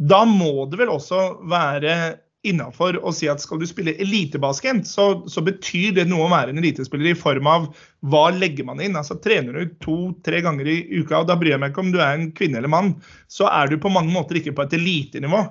Da må det vel også være innafor å si at skal du spille elitebasket, så, så, betyr det noe å være en elitespiller i form av hva legger man inn. Altså Trener du to-tre ganger i uka, og da bryr jeg meg ikke om du er en kvinne eller mann, så er du på mange måter ikke på et elitenivå.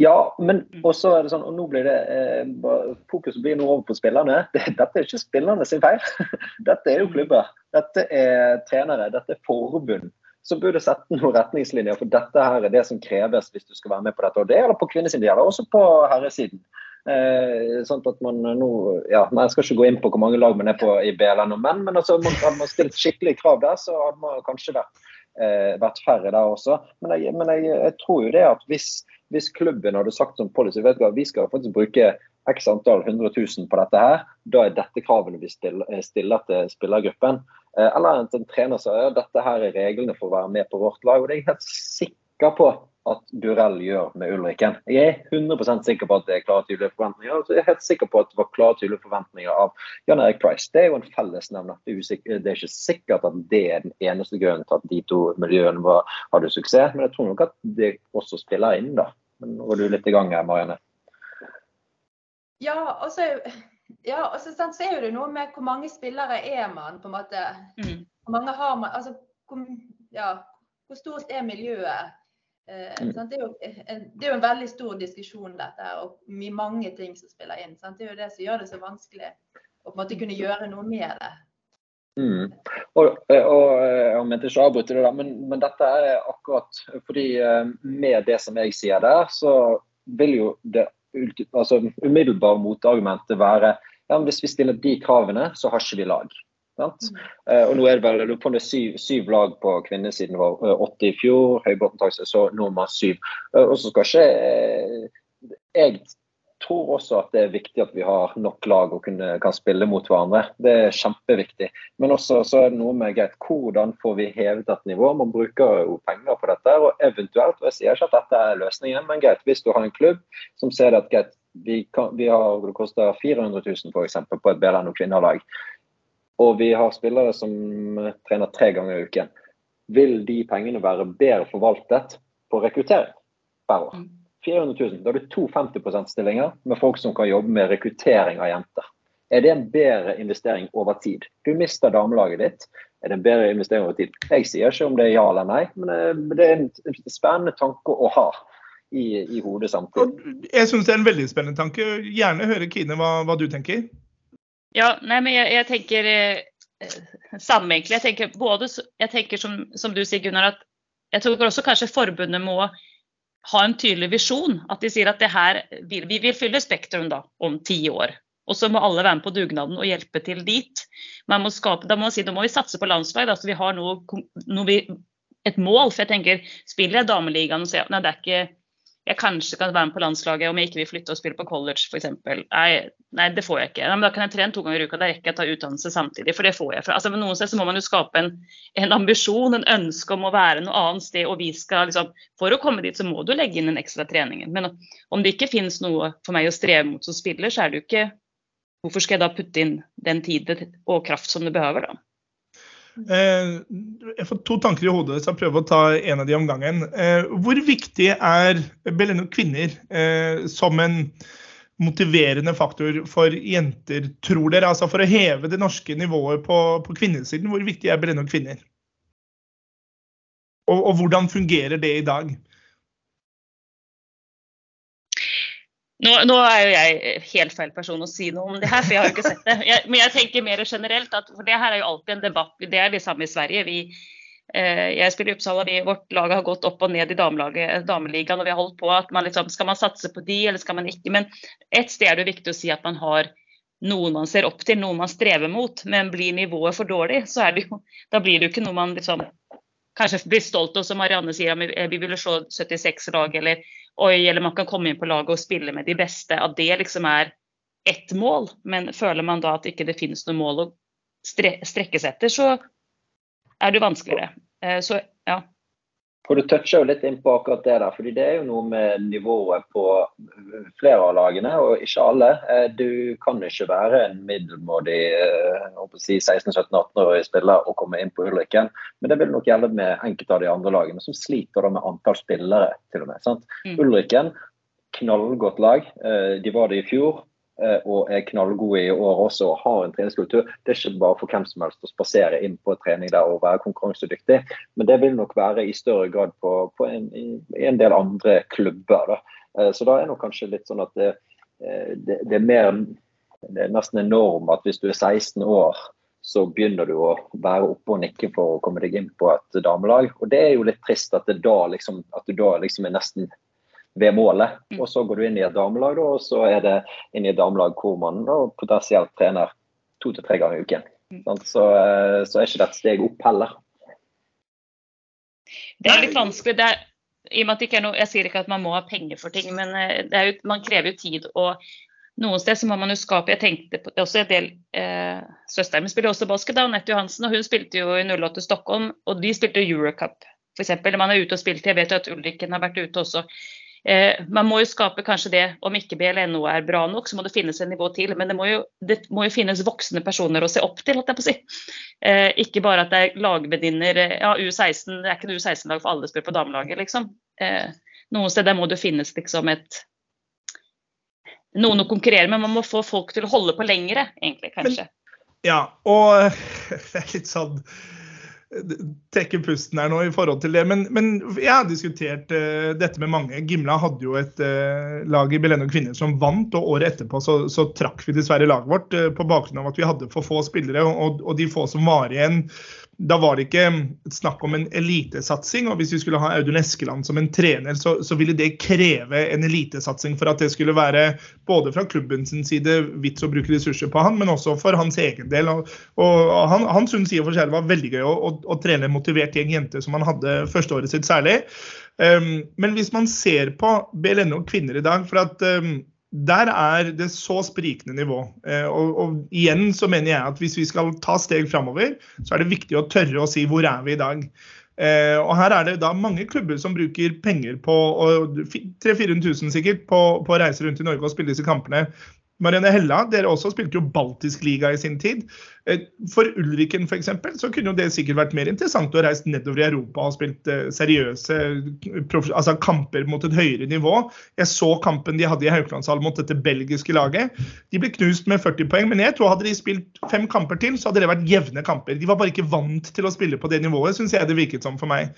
Ja, men også er det sånn, og nå blir det eh, fokus blir nå over på spillerne. Dette er ikke spillerne sin feil. Dette er jo klubber. Dette er trenere. Dette er forbund. Så burde sette noen retningslinjer, for dette her er det som kreves hvis du skal være med på dette. Og det gjelder på kvinnesiden, det gjelder også på herresiden. Eh, sånn at man nå, ja, Jeg skal ikke gå inn på hvor mange lag man er på i BLN og menn, men altså, man, hadde man stilt skikkelig krav der, så hadde man kanskje vært, eh, vært færre der også. Men, jeg, men jeg, jeg tror jo det at hvis hvis klubben hadde sagt som policy vet du hva, vi skal faktisk bruke x antall 100 000 på dette her, da er dette kravene vi stiller, eh, til spillergruppen. Eh, eller en trener sier ja, dette her er reglene for å være med på vårt lag. og det er helt sikker på at Burell gjør med Ulriken. Jeg er 100% sikker på at det er klare tydelige forventninger. og jeg er helt sikker på at det var klare tydelige forventninger av Jan Erik Price. Det er jo en fellesnevner. Det, det, er ikke sikkert at det er den eneste grunnen til at de to miljøene var, hadde suksess, men jeg tror nok at det også spiller inn. da. Men nå var du litt i gang her, Marianne. Ja, altså, ja, altså så er det noe med hvor mange spillere er man, på en måte. Mm. Hvor mange har man Altså, hvor, ja, hvor stort er miljøet? Eh, mm. det, er jo, det, er jo, en veldig stor diskusjon, dette og mange ting som spiller inn. Sant? Det er jo det som gjør det så vanskelig å kunne gjøre noe med det. Mm. Og, og, Jeg mente ikke å avbryte det, da, men, men, dette er akkurat fordi eh, med det som jeg sier der, så vil jo det altså, umiddelbare motargumentet være ja, hvis vi stiller de kravene, så har ikke vi lag. Mm. Uh, og nå er det vel på det syv, syv, lag på kvinnesiden vår. Uh, åtte i fjor, Høybråten tok seg så nummer syv. Uh, og så skal ikke Jeg tror også at det er viktig at vi har nok lag og kunne, kan spille mot hverandre. Det er kjempeviktig. Men også så er det noe med greit, hvordan får vi hevet et nivå? Man bruker jo penger på dette. og eventuelt, og Jeg sier ikke at dette er løsningen, men greit, hvis du har en klubb som ser at greit, vi, kan, vi har, det koster 400 000 for eksempel, på et BLN- og kvinnelag og vi har spillere som trener tre ganger i uken, vil de pengene være bedre forvaltet på rekruttering per år? 400 000, Da har du to 50 %-stillinger med folk som kan jobbe med rekruttering av jenter. Er det en bedre investering over tid? Du mister damelaget ditt. Er det en bedre investering over tid? Jeg sier ikke om det er ja eller nei, men eh, det er en spennende tanke å ha i, i hodet samtidig. Jeg syns det er en veldig spennende tanke. Gjerne høre Kine hva, hva du tenker. Ja, nei, men jeg jeg tenker eh, samme egentlig. Jeg tenker både, jeg tenker som, som, du sier Gunnar, at jeg tror også kanskje forbundet må ha en tydelig visjon. At de sier at det her vi, vi vil fylle Spektrum da, om ti år. Og så må alle være med på dugnaden og hjelpe til dit. Man må skape, da må man si, da må vi satse på landslag, da, så vi har noe, noe vi, et mål. For jeg tenker, spiller jeg dameligaen og sier nei, det er ikke jeg kanskje kan være med på landslaget om jeg ikke vil flytte og spille på college f.eks. Nei, nei, det får jeg ikke. Nei, men da kan jeg trene to ganger i uka. Da rekker jeg å ta utdannelse samtidig, for det får jeg. Altså, men noen steder må man jo skape en, en, ambisjon, en ønske om å være noe annet sted. og vi skal liksom, For å komme dit så må du legge inn den ekstra treningen. Men om det ikke finnes noe for meg å streve mot som spiller, så er det jo ikke Hvorfor skal jeg da putte inn den tid og kraft som du behøver, da? Eh, jeg får to tanker i hodet, så jeg prøver å ta en av de om gangen. Eh, hvor viktig er Beleno kvinner eh, som en motiverende faktor for jenter, tror dere? Altså for å heve det norske nivået på, på kvinnesiden, hvor viktig er Belene og kvinner? Og, og hvordan fungerer det i dag? Nå, nå, er jo jeg helt feil person å si noe om det her, for jeg har jo ikke sett det. Jeg, men jeg tenker mer generelt, at, for det her er jo alltid en debatt. Det er det samme i Sverige. Vi, eh, jeg spiller i Uppsala, vi, vårt lag har gått opp og ned i dameligaen, og vi har holdt på at man liksom, Skal man satse på de, eller skal man ikke? Men et sted er det viktig å si at man har noen man ser opp til, noen man strever mot. Men blir nivået for dårlig, så er det jo, da blir det jo ikke noe man liksom kanskje blir stolt av, som Marianne sier, vi ville se 76 lag, eller oi, eller man kan komme inn på laget og spille med de beste. At det liksom er ett mål. Men føler man da at ikke det finnes noe mål å strekkes etter, så er det vanskeligere. Eh, så ja. For Du toucher jo litt inn på akkurat det der, fordi det er jo noe med nivået på flere av lagene, og ikke alle. Eh, du kan ikke være en middelmådig eh, si 16-17-18-årig spiller og komme inn på Ulriken, men det vil nok gjelde med enkelte av de andre lagene, som sliter med antall spillere. til og med. Mm. Ulriken, knallgodt lag. Eh, de var det i fjor. Eh, og er knallgode i år også og har en treningskultur. Det er ikke bare for hvem som helst å spasere inn på trening der og være konkurransedyktig, men det vil nok være i større grad på, på en, i, en, del andre klubber. Da. Eh, så da er det kanskje litt sånn at det, eh, det, det, er mer Det er nesten en at hvis du er 16 år, så begynner du å være oppe og nikke for å komme deg inn på et damelag. Og det er jo litt trist at, da liksom, at du da liksom er nesten ved målet. Mm. Og så går du inn i et damelag, og så er det inn i et damelag hvor man da, potensielt trener to til tre ganger i uken. Mm. Så, eh, så, er ikke det et steg opp heller. Det er litt vanskelig. Det er, i og med at det ikke er noe, Jeg sier ikke at man må ha penger for ting, men eh, jo, man krever jo tid. og noen steder så må man jo skape Jeg tenkte på også en del eh, Søsteren min spiller også basket, da, Anette Johansen, og hun spilte jo i 08 Stockholm, og de spilte Eurocup. f.eks. Man er ute og spilte. Jeg vet jo at Ulrikken har vært ute også. Eh, man må jo skape kanskje det, om ikke BLNO er bra nok, så må det finnes en nivå til. Men det må jo, det må jo finnes voksne personer å se opp til, holdt jeg på å si. Eh, ikke bare at det er lagvenninner eh, Ja, U16, det er ikke noe U16-lag for alle spiller på damelaget, liksom. Eh, noen steder må det finnes liksom et noen å konkurrere med. Man må få folk til å holde på lengre, egentlig, kanskje. Men, ja, og det er litt sånn trekke pusten her nå i forhold til det. Men, men jeg har diskutert uh, dette med mange. Gimla hadde jo et uh, lag i Beleno kvinner som vant, og året etterpå så, så trakk vi dessverre laget vårt uh, på bakgrunn av at vi hadde for få spillere. Og, og de få som var igjen, da var det ikke snakk om en elitesatsing. Og hvis vi skulle ha Audun Eskeland som en trener, så, så ville det kreve en elitesatsing for at det skulle være både fra klubben sin side vits å bruke ressurser på han, men også for hans egen del. Og, og han, han syns i og for seg det var veldig gøy å, å, trene en motivert gjeng jenter som han hadde førsteåret sitt særlig. Um, men hvis man ser på BLNO kvinner i dag, for at um, der er det så sprikende nivå. Uh, og, og, igjen så mener jeg at hvis vi skal ta steg framover, så er det viktig å tørre å si hvor er vi i dag. Uh, og her er det da mange klubber som bruker penger på 300 000 sikkert på, på å reise rundt i Norge og spille disse kampene. Marianne Hella, dere også spilte jo Baltisk liga i sin tid. Eh, for Ulriken f.eks. så kunne jo det sikkert vært mer interessant å reise nedover i Europa og spilt eh, seriøse altså kamper mot et høyere nivå. Jeg så kampen de hadde i Haukelandshallen mot dette belgiske laget. De ble knust med 40 poeng, men jeg tror hadde de spilt fem kamper til, så hadde det vært jevne kamper. De var bare ikke vant til å spille på det nivået, syns jeg det virket som for meg.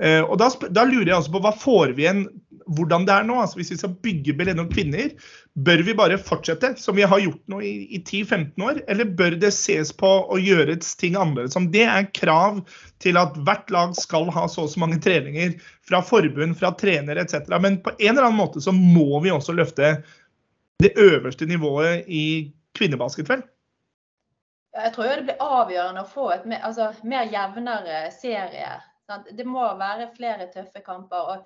Eh, og da, da, lurer jeg altså på hva får vi igjen, hvordan det er nå. altså Hvis vi skal bygge Beleno kvinner, bør vi bare fortsette som vi har gjort nå i, i 10-15 år, eller bør det ses på å gjøre ting annerledes? Om det er krav til at hvert lag skal ha så og så mange treninger fra forbund, fra trenere etc. Men på en eller annen måte så må vi også løfte det øverste nivået i kvinnebasketball. Jeg tror det blir avgjørende å få et mer, altså, mer jevnere serie det må være flere tøffe kamper. og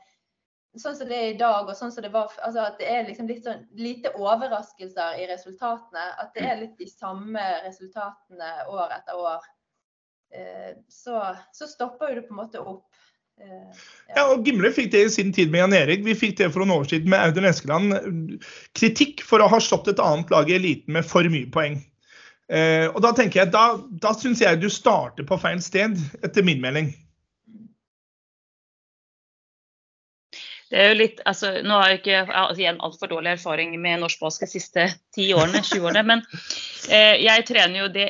Sånn som det er i dag, og sånn som det var altså At det er liksom litt sånn lite overraskelser i resultatene. At det er litt de samme resultatene år etter år. Eh, så, så stopper jo det på en måte opp. Eh, ja. ja. og Gimle fikk det i sin tid med Jan Erik. Vi fikk det for noen år siden med Audun Eskeland. Kritikk for å ha slått et annet lag i eliten med for mye poeng. Eh, og Da tenker jeg, da, da syns jeg du starter på feil sted, etter min mening. Det er jo litt, altså, nå har jeg ikke altså, igjen altfor dårlig erfaring med norsk basket de siste 10 årene, 20 årene, men eh, jeg trener jo det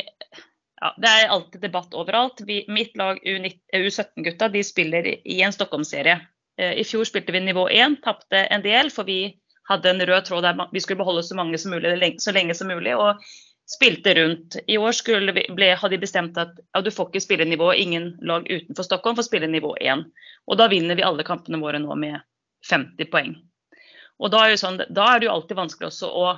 ja, Det er alltid debatt overalt. Vi, mitt lag U17-gutta de spiller i en Stockholm-serie. Eh, I fjor spilte vi nivå 1, tapte en del, for vi hadde en rød tråd der vi skulle beholde så mange som mulig så lenge som mulig. og spilte rundt. I år hadde de bestemt at ja, du får ikke spille nivå, ingen lag utenfor Stockholm får spille nivå 1. Og da vinner vi alle kampene våre nå med 50 poeng. Og da er, sånn, da er det jo alltid vanskelig også å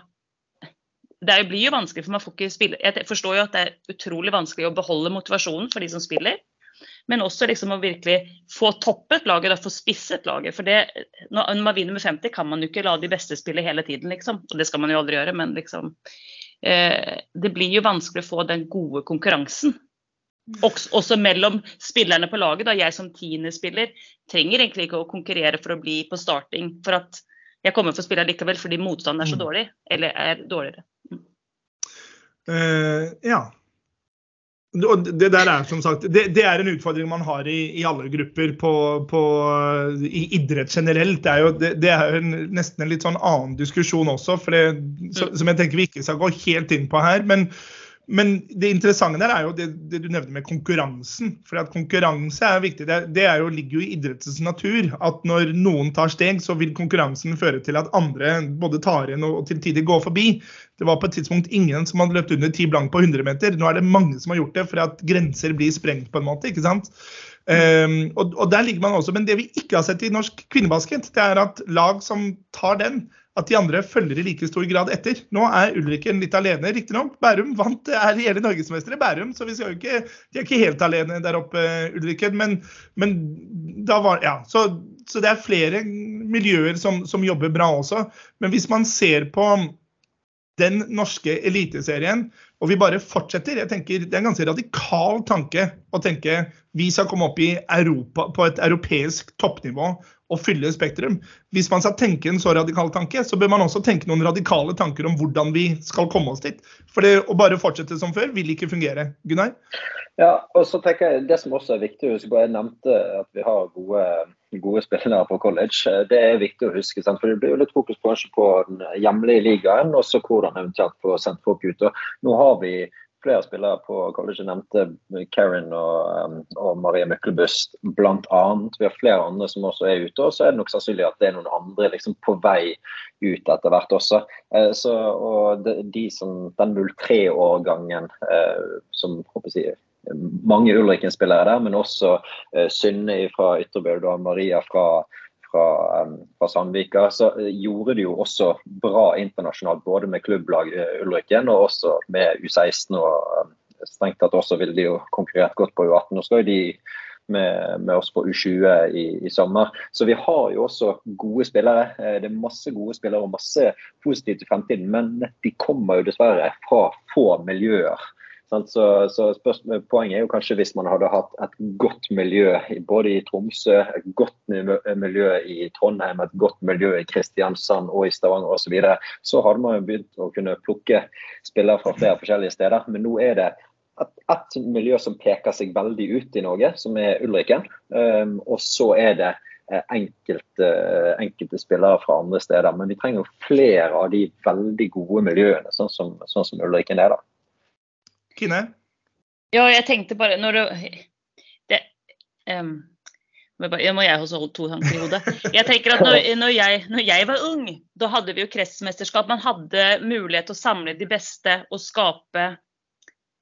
Det blir jo vanskelig, for man får ikke spille Jeg forstår jo at det er utrolig vanskelig å beholde motivasjonen for de som spiller. Men også liksom å virkelig få toppet laget, og få spisset laget. For det, når man vinner med 50, kan man jo ikke la de beste spille hele tiden, liksom. Og det skal man jo aldri gjøre, men liksom Eh, det blir jo vanskelig å få den gode konkurransen. Også, også mellom spillerne på laget. da Jeg som tiendespiller trenger egentlig ikke å konkurrere for å bli på starting for at jeg kommer for å spille likevel fordi motstanden er så mm. dårlig, eller er dårligere. Uh, ja. Det der er som sagt, det, det er en utfordring man har i, i alle grupper på, på, i idrett generelt. Det er jo, det, det er jo en, nesten en litt sånn annen diskusjon også, det, så, som jeg tenker vi ikke skal gå helt inn på her. men men det interessante der er jo det, det, du nevnte med konkurransen. For konkurranse er viktig. Det, det er jo, ligger jo i idrettens natur. At når noen tar steg, så vil konkurransen føre til at andre både tar inn og, og til tider går forbi. Det var på et tidspunkt ingen som hadde løpt under ti blank på 100 meter. Nå er det mange som har gjort det for at grenser blir sprengt på en måte. ikke sant? Um, og, og, der ligger man også, Men det vi ikke har sett i norsk kvinnebasket, det er at lag som tar den, at de andre følger i like stor grad etter. Nå er Ulriken litt alene, riktignok. Bærum vant, er reelle norgesmestere. Bærum, så vi skal jo ikke, de er ikke helt alene der oppe, Ulriken. Men, men da var Ja. Så, så, det er flere miljøer som, som jobber bra også. Men hvis man ser på den norske eliteserien, og vi bare fortsetter. jeg tenker Det er en ganske radikal tanke å tenke vi skal komme opp i Europa, på et europeisk toppnivå og fylle Spektrum. Hvis man skal tenke en så radikal tanke, så bør man også tenke noen radikale tanker om hvordan vi skal komme oss dit. For det å bare fortsette som før vil ikke fungere. Gunnar? Ja, og så tenker jeg Det som også er viktig å huske på, jeg nevnte at vi har gode, gode spillere på college. Det er viktig å huske, sant? for det blir jo litt fokus på, på den hjemlige ligaen, og så hvordan eventuelt få sendt folk ut. Og nå har vi flere spillere på college. Nevnte Karen og, um, og Maria Myklebust bl.a. Vi har flere andre som også er ute. Og så er det nok sannsynlig at det er noen andre liksom, på vei ut etter hvert også. Eh, så, og de, de som, Den 03-årgangen eh, som håper jeg, mange Ulriken-spillere der, men også eh, Synne fra Ytterbø og Maria fra fra, fra, Sandvika, så eh, gjorde de jo også bra internasjonalt. Både med klubblag eh, Ulriken og også med U16. og Strengt tatt også ville de jo konkurrert godt på U18. Nå skal jo de med, med, oss på U20 i, i, sommer. Så vi har jo også gode spillere. Eh, det er masse gode spillere og masse positivt i fremtiden. Men de kommer jo dessverre fra få miljøer. Så, så Poenget er jo kanskje hvis man hadde hatt et godt miljø både i Tromsø, et godt miljø i Trondheim, et godt miljø i Kristiansand og i Stavanger osv. Så, videre, så hadde man jo begynt å kunne plukke spillere fra flere forskjellige steder. Men nå er det et, et miljø som peker seg veldig ut i Norge, som er Ulriken. Um, og så er det eh, enkelte, enkelte, spillere fra andre steder. Men vi trenger flere av de veldig gode miljøene, sånn som, sånn som Ulriken er. da. Kine? Ja, jeg tenkte bare når du det, um, jeg må jeg også holde to tanker i hodet. Jeg tenker at når, når, jeg, når, jeg, var ung, da hadde vi jo kretsmesterskap. Man hadde mulighet til å samle de beste og skape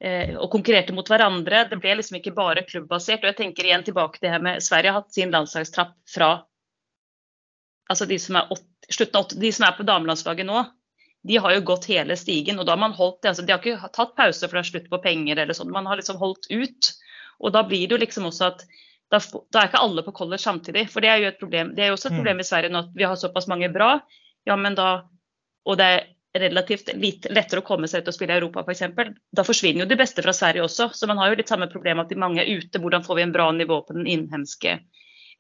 eh, og konkurrerte mot hverandre. Det ble liksom ikke bare klubbbasert. Og jeg tenker igjen tilbake til det her med Sverige har hatt sin landslagstrapp fra altså de som er, åt, av åt, de som er på damelandslaget nå de har jo gått hele stigen. og da har man holdt det, altså De har ikke tatt pause for det er slutt på penger eller sånn. Man har liksom holdt ut. Og da blir det jo liksom også at da, da, er ikke alle på college samtidig. For det er jo et problem. Det er jo også et mm. problem i Sverige nå at vi har såpass mange bra. ja, men da, Og det er relativt litt lettere å komme seg ut og spille i Europa f.eks. For da forsvinner jo de beste fra Sverige også. Så man har jo litt samme problem at de mange er ute. Hvordan får vi en bra nivå på den innhemske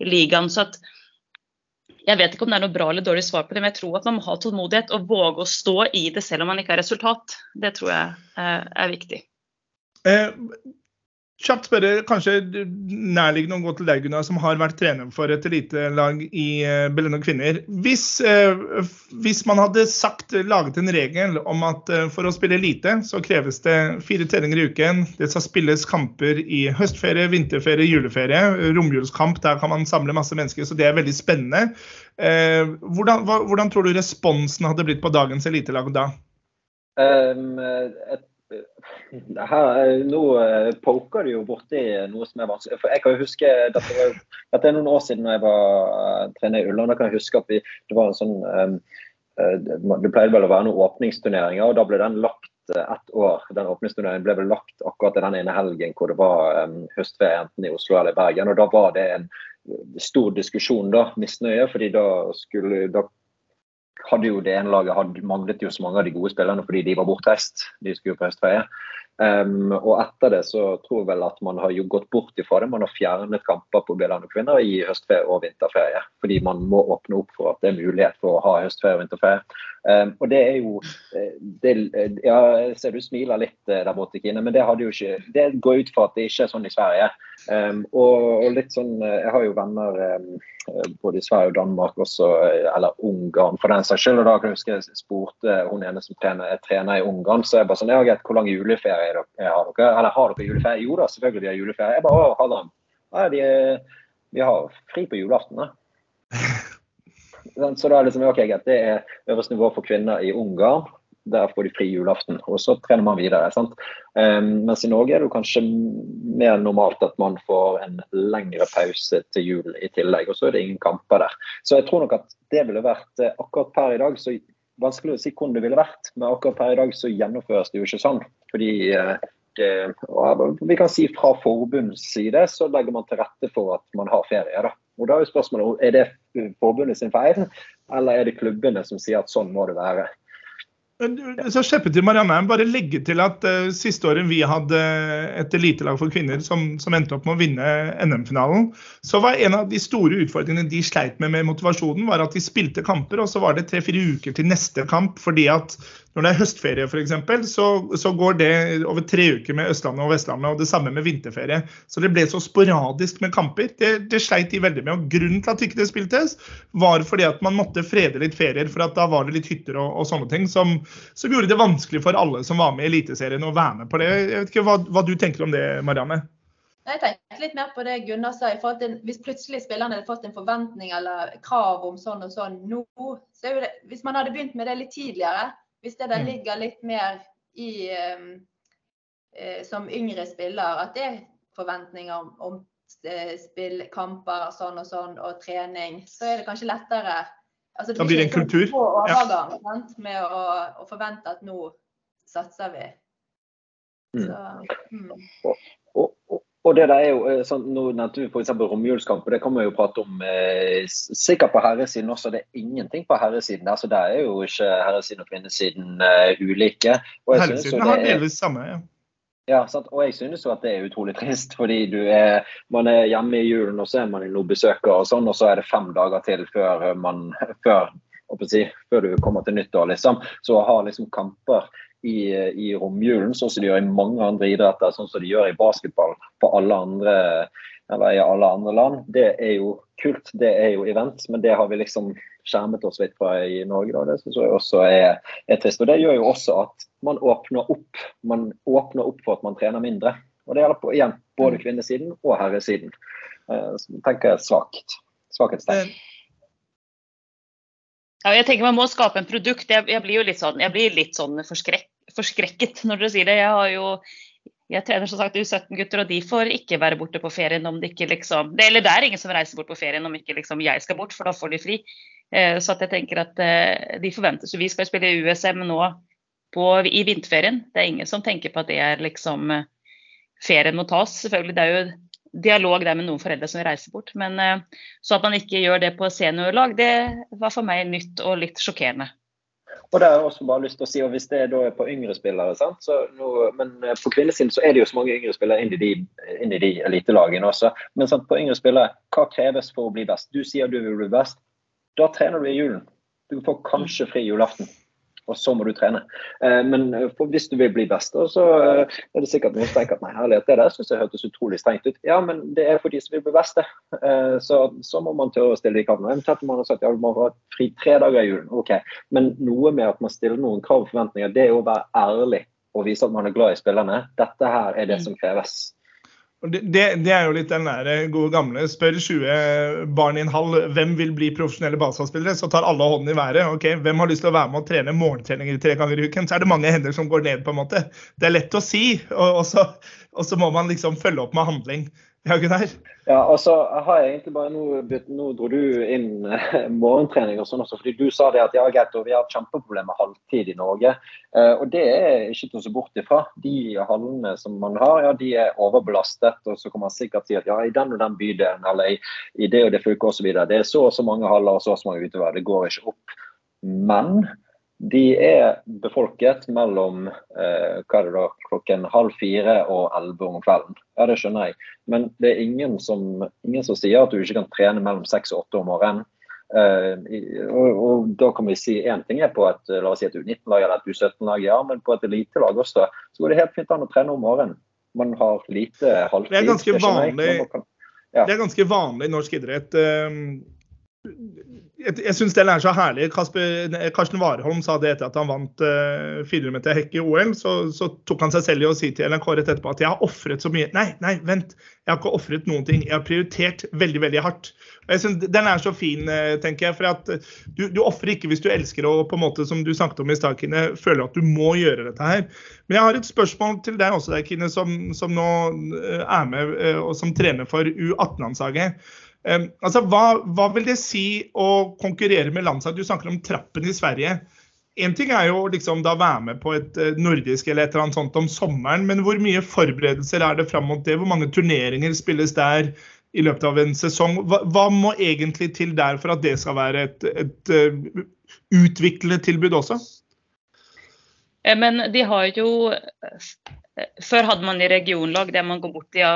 ligaen? så at jeg vet ikke om det er noe bra eller dårlig svar på det, men jeg tror at man må ha tålmodighet og våge å stå i det selv om man ikke har resultat. Det tror jeg eh, er viktig. Eh, Kjapt spørre, kanskje nærliggende å gå til deg, Gunnar, som har vært trener for et elitelag i uh, Belønna kvinner. Hvis, uh, hvis, man hadde sagt, laget en regel om at uh, for å spille elite, så kreves det fire treninger i uken. Det skal spilles kamper i høstferie, vinterferie, juleferie. Romjulskamp, der kan man samle masse mennesker, så det er veldig spennende. Hvordan, hvordan, tror du responsen hadde blitt på dagens elitelag da? Um, et her, eh, nå eh, poker du jo borti noe som er vanskelig. For jeg kan huske, Dette, var, dette er noen år siden da jeg var uh, trener i Ulland. Jeg kan huske at vi, det var en sånn um, Det pleide vel å være noen åpningsturneringer, og da ble den lagt ett år. Den åpningsturneringen ble vel lagt akkurat i den ene helgen hvor det var um, høstferie enten i Oslo eller i Bergen. og Da var det en stor diskusjon, da, misnøye, fordi da skulle da hadde jo det ene laget hadde, manglet jo så mange av de gode spillerne fordi de var bortreist. De skulle jo på høstferie. Um, og etter det så tror jeg vel at man har jo gått bort ifra det. Man har fjernet kamper på Bjelland og kvinner i høstferie og vinterferie. Fordi man må åpne opp for at det er mulighet for å ha høstferie og vinterferie. Um, og det er jo eh, det, Ja, jeg ser du smiler litt eh, der borte, Kine, men det, ikke, det går ut fra at det ikke er sånn i Sverige. Um, og, og, litt sånn Jeg har jo venner både i Sverige og Danmark også, eller Ungarn for den saks skyld. Og da kan jeg huske jeg spurte hun ene som trener, trener i Ungarn, så jeg bare sånn Ja, greit, hvor lang juleferie har dere? Eller har dere juleferie? Jo da, selvfølgelig vi har juleferie. Jeg bare har de. Nei, de, vi har fri på julaften. Da. Så da er det liksom, ok, greit, det er øverste nivå for kvinner i Ungarn. Der får de fri julaften, og så trener man videre. sant? Um, mens i Norge er det kanskje mer normalt at man får en lengre pause til jul i tillegg. Og så er det ingen kamper der. Så jeg tror nok at det ville vært eh, akkurat per i dag så vanskelig å si hvordan det ville vært, men akkurat per i dag så gjennomføres det jo ikke sånn. Fordi eh, det, vi kan si fra forbunds side så legger man til rette for at man har ferie. da. Og da Er jo spørsmålet er det forbundet sin feil, eller er det klubbene som sier at sånn må det være. Så slippe til Marianne, bare legge til at uh, Siste året vi hadde et elitelag for kvinner som, som, endte opp med å vinne NM-finalen, så var en av de store utfordringene de sleit med med motivasjonen, var at de spilte kamper, og så var det tre-fire uker til neste kamp. fordi at når det er høstferie f.eks., så, så går det over tre uker med Østlandet og Vestlandet, og det samme med vinterferie. Så det ble så sporadisk med kamper. Det, det sleit de veldig med. og Grunnen til at ikke det spiltes, var fordi at man måtte frede litt ferier, for da var det litt hytter og, og sånne ting som, som, gjorde det vanskelig for alle som var med i Eliteserien å være med på det. Jeg vet ikke hva, hva du tenker om det, Marianne? Jeg tenkte litt mer på det Gunnar sa. til Hvis plutselig spillerne hadde fått en forventning eller krav om sånn og sånn nå, så er det, Hvis man hadde begynt med det litt tidligere, hvis det der mm. ligger litt mer i uh, som yngre spiller, at det er forventninger om, om uh, spill, kamper sånn og sånn, og trening, så er det kanskje lettere altså, det Da blir det en kultur? Overgang, ja. med å, å, forvente at nå satser vi. Mm. Så, mm. Og, og, og det der er jo eh, sånn, Nå nevnte vi f.eks. romjulskamp, og det kan vi jo prate om eh, sikkert på herresiden også. Det er ingenting på herresiden der, så der er jo ikke herresiden og kvinnesiden uh, ulike. Herresiden har delvis samme, ja. Ja, sant? og jeg synes jo at det er utrolig trist. fordi er, man er hjemme i julen, og så er man i noen besøker, og sånn, og så er det fem dager til før, man, før, si, før du kommer til nyttår. liksom. Så å ha liksom kamper i, i romjulen, sånn som de gjør i mange andre idretter, sånn som de gjør i basketball på alle andre, eller i alle andre land. Det er jo kult, det er jo event, men det har vi liksom skjermet oss litt fra i Norge. Da. Det syns jeg også er, er, trist. Og det gjør jo også at man åpner opp, man åpner opp for at man trener mindre. Og det gjelder på igjen både mm. kvinnesiden og herresiden. Uh, tenker jeg svakt. Svakhetstegn. Ja, jeg tenker Man må skape en produkt. Jeg, jeg blir jo litt sånn, jeg blir litt sånn forskrek, forskrekket når dere sier det. Jeg har jo jeg trener som sagt U17-gutter, og de får ikke være borte på ferien om de ikke liksom det, Eller det er ingen som reiser bort på ferien om ikke liksom jeg skal bort, for da får de fri. Eh, så jeg tenker at eh, de forventes. Vi skal spille USM nå på, i vinterferien. Det er ingen som tenker på at det er liksom eh, Ferien må tas. Selvfølgelig, det er jo dialog der med noen foreldre som reiser bort. Men eh, så at man ikke gjør det på seniorlag, det var for meg nytt og litt sjokkerende. Og det har jeg også bare lyst til å si, og Hvis det da er på yngre spillere, nå, men eh, på kvinnesiden så er det jo så mange yngre spillere inn i de, de elitelagene også. Men sant, på yngre spillere, hva kreves for å bli best? Du sier du vil bli best. Da trener du i julen. Du får kanskje fri julaften. Og så må du trene. Eh, men hvis du vil bli best, så er det sikkert noen som tenker at nei, herlighet, det der syns jeg hørtes utrolig strengt ut. Ja, men det er for de som vil bli beste. Så, så må man tørre å stille de kravene. Eventuelt man har sagt ja, du må ha fri tre dager i julen. ok. Men noe med at man stiller noen krav og forventninger, det er å være ærlig og vise at man er glad i spillerne. Dette her er det som kreves. Det, det, er jo litt den der gode gamle spør 20 barn i en halv hvem vil bli profesjonelle basketballspillere, så tar alle hånden i været. ok, Hvem har lyst til å være med og trene morgentreninger tre ganger i uken? Så er det mange hender som går ned, på en måte. Det er lett å si, og, og, så, og så, må man liksom følge opp med handling. Ja? Ja, altså, har jeg egentlig bare Nå, nå dro du inn eh, morgentrening og sånn også, fordi du sa det at ja, greit, vi har et kjempeproblem med halvtid i Norge. Eh, og det er ikke til å se bort ifra. De hallene som man har, ja, de er overbelastet. Og så kan man sikkert si at ja, i den og den bydelen eller i, i det og det fylket osv. Det er så og så mange haller og så og så mange utøvere. Det går ikke opp. Men de er befolket mellom eh, det da, klokken halv fire og elleve om kvelden. Ja, det skjønner jeg. Men det er ingen som, ingen som sier at du ikke kan trene mellom seks og åtte om morgenen. Eh, og, og, da kan vi si én ting er på et la oss si et U19-lag eller et U17-lag, ja, men på et elitelag også, så går det helt fint an å trene om morgenen. Man har lite halvtid. Det er ganske vanlig, ja. det er ganske vanlig norsk idrett. Um jeg, jeg syns den er så herlig. Kasper, Karsten Warholm sa det etter at han vant uh, 400 meter hekk i OL. Så, så, tok han seg selv i å si til NRK rett etterpå at jeg har ofret så mye. Nei, nei, vent. Jeg har ikke ofret noen ting. Jeg har prioritert veldig, veldig hardt. Og jeg synes Den er så fin, uh, tenker jeg. For at uh, du, du ofrer ikke hvis du elsker og på en måte som du snakket om i stad, Kine, føler at du må gjøre dette her. Men jeg har et spørsmål til deg også, der, Kine, som, som nå uh, er med og som trener for U18-landslaget. Um, altså, hva, hva, vil det si å konkurrere med landslag? Du snakker om trappen i Sverige. En ting er jo liksom da være med på et uh, nordisk eller et eller annet sånt om sommeren, men hvor mye forberedelser er det fram mot det? Hvor mange turneringer spilles der i løpet av en sesong? Hva, hva må egentlig til der for at det skal være et, et uh, utviklende tilbud også? Eh, men de har jo Før hadde man i regionlag der man går bort i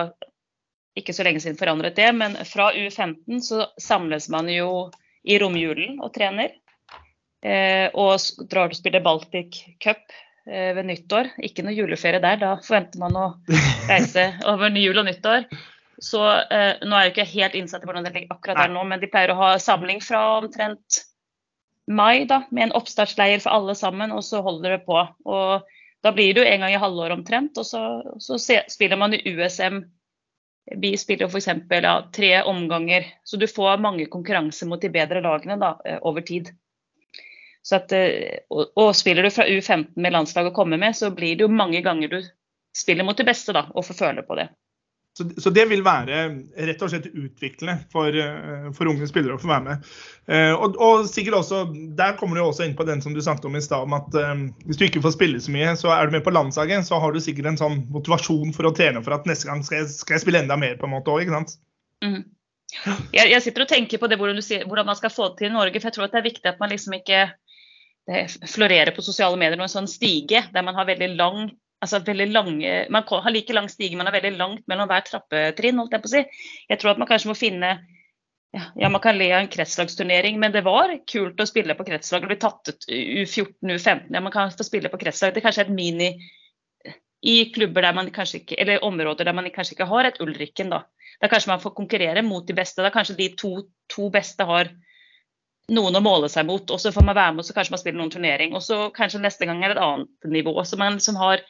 ikke så lenge siden forandret det, men fra U15 så samles man jo i romjulen og trener. Eh, og drar og spiller Baltic Cup eh, ved nyttår. Ikke noe juleferie der, da forventer man å reise over jul og nyttår. Så eh, nå er jeg ikke helt innsatt i hvordan det ligger akkurat der nå, men de pleier å ha samling fra omtrent mai, da, med en oppstartsleir for alle sammen, og så holder det på. Og da blir det jo en gang i halvåret omtrent, og så, så spiller man i USM vi spiller f.eks. Ja, tre omganger, så du får mange konkurranser mot de bedre lagene da, eh, over tid. At, eh, og, og, spiller du fra U15 med landslaget komme med, så blir det jo mange ganger du spiller mot de beste da, og får føle på det. Så, så, det vil være rett og slett utviklende for, eh, for unge spillere å få være med. Eh, og, og, sikkert også, Der kommer du også inn på den som du snakket om i stad, om at um, hvis du ikke får spille så mye, så er du med på landslaget, så har du sikkert en sånn motivasjon for å trene for at neste gang skal jeg, skal jeg spille enda mer. på en måte sant? Mm. Jeg, jeg, sitter og tenker på det hvordan, sier, hvordan, man skal få det til i Norge. for jeg tror at det er viktig at man liksom ikke florerer på sosiale medier noen sånn stige der man har veldig lang altså veldig lange, Man har like lang stige, man har veldig langt mellom hver trappetrinn. holdt Jeg på å si. Jeg tror at man kanskje må finne ja, ja, Man kan le av en kretslagsturnering, men det var kult å spille på kretslag. Bli tatt ut U14, U15. Ja, man kan få spille på kretslag. Det er kanskje et mini i klubber der man kanskje ikke, eller områder der man kanskje ikke har et Ulrikken. da. Da kanskje man får konkurrere mot de beste. Da kanskje de to, to beste har noen å måle seg mot. Og så får man være med og så kanskje man spiller noen turnering. Og så kanskje neste gang er det et annet nivå. Så man som har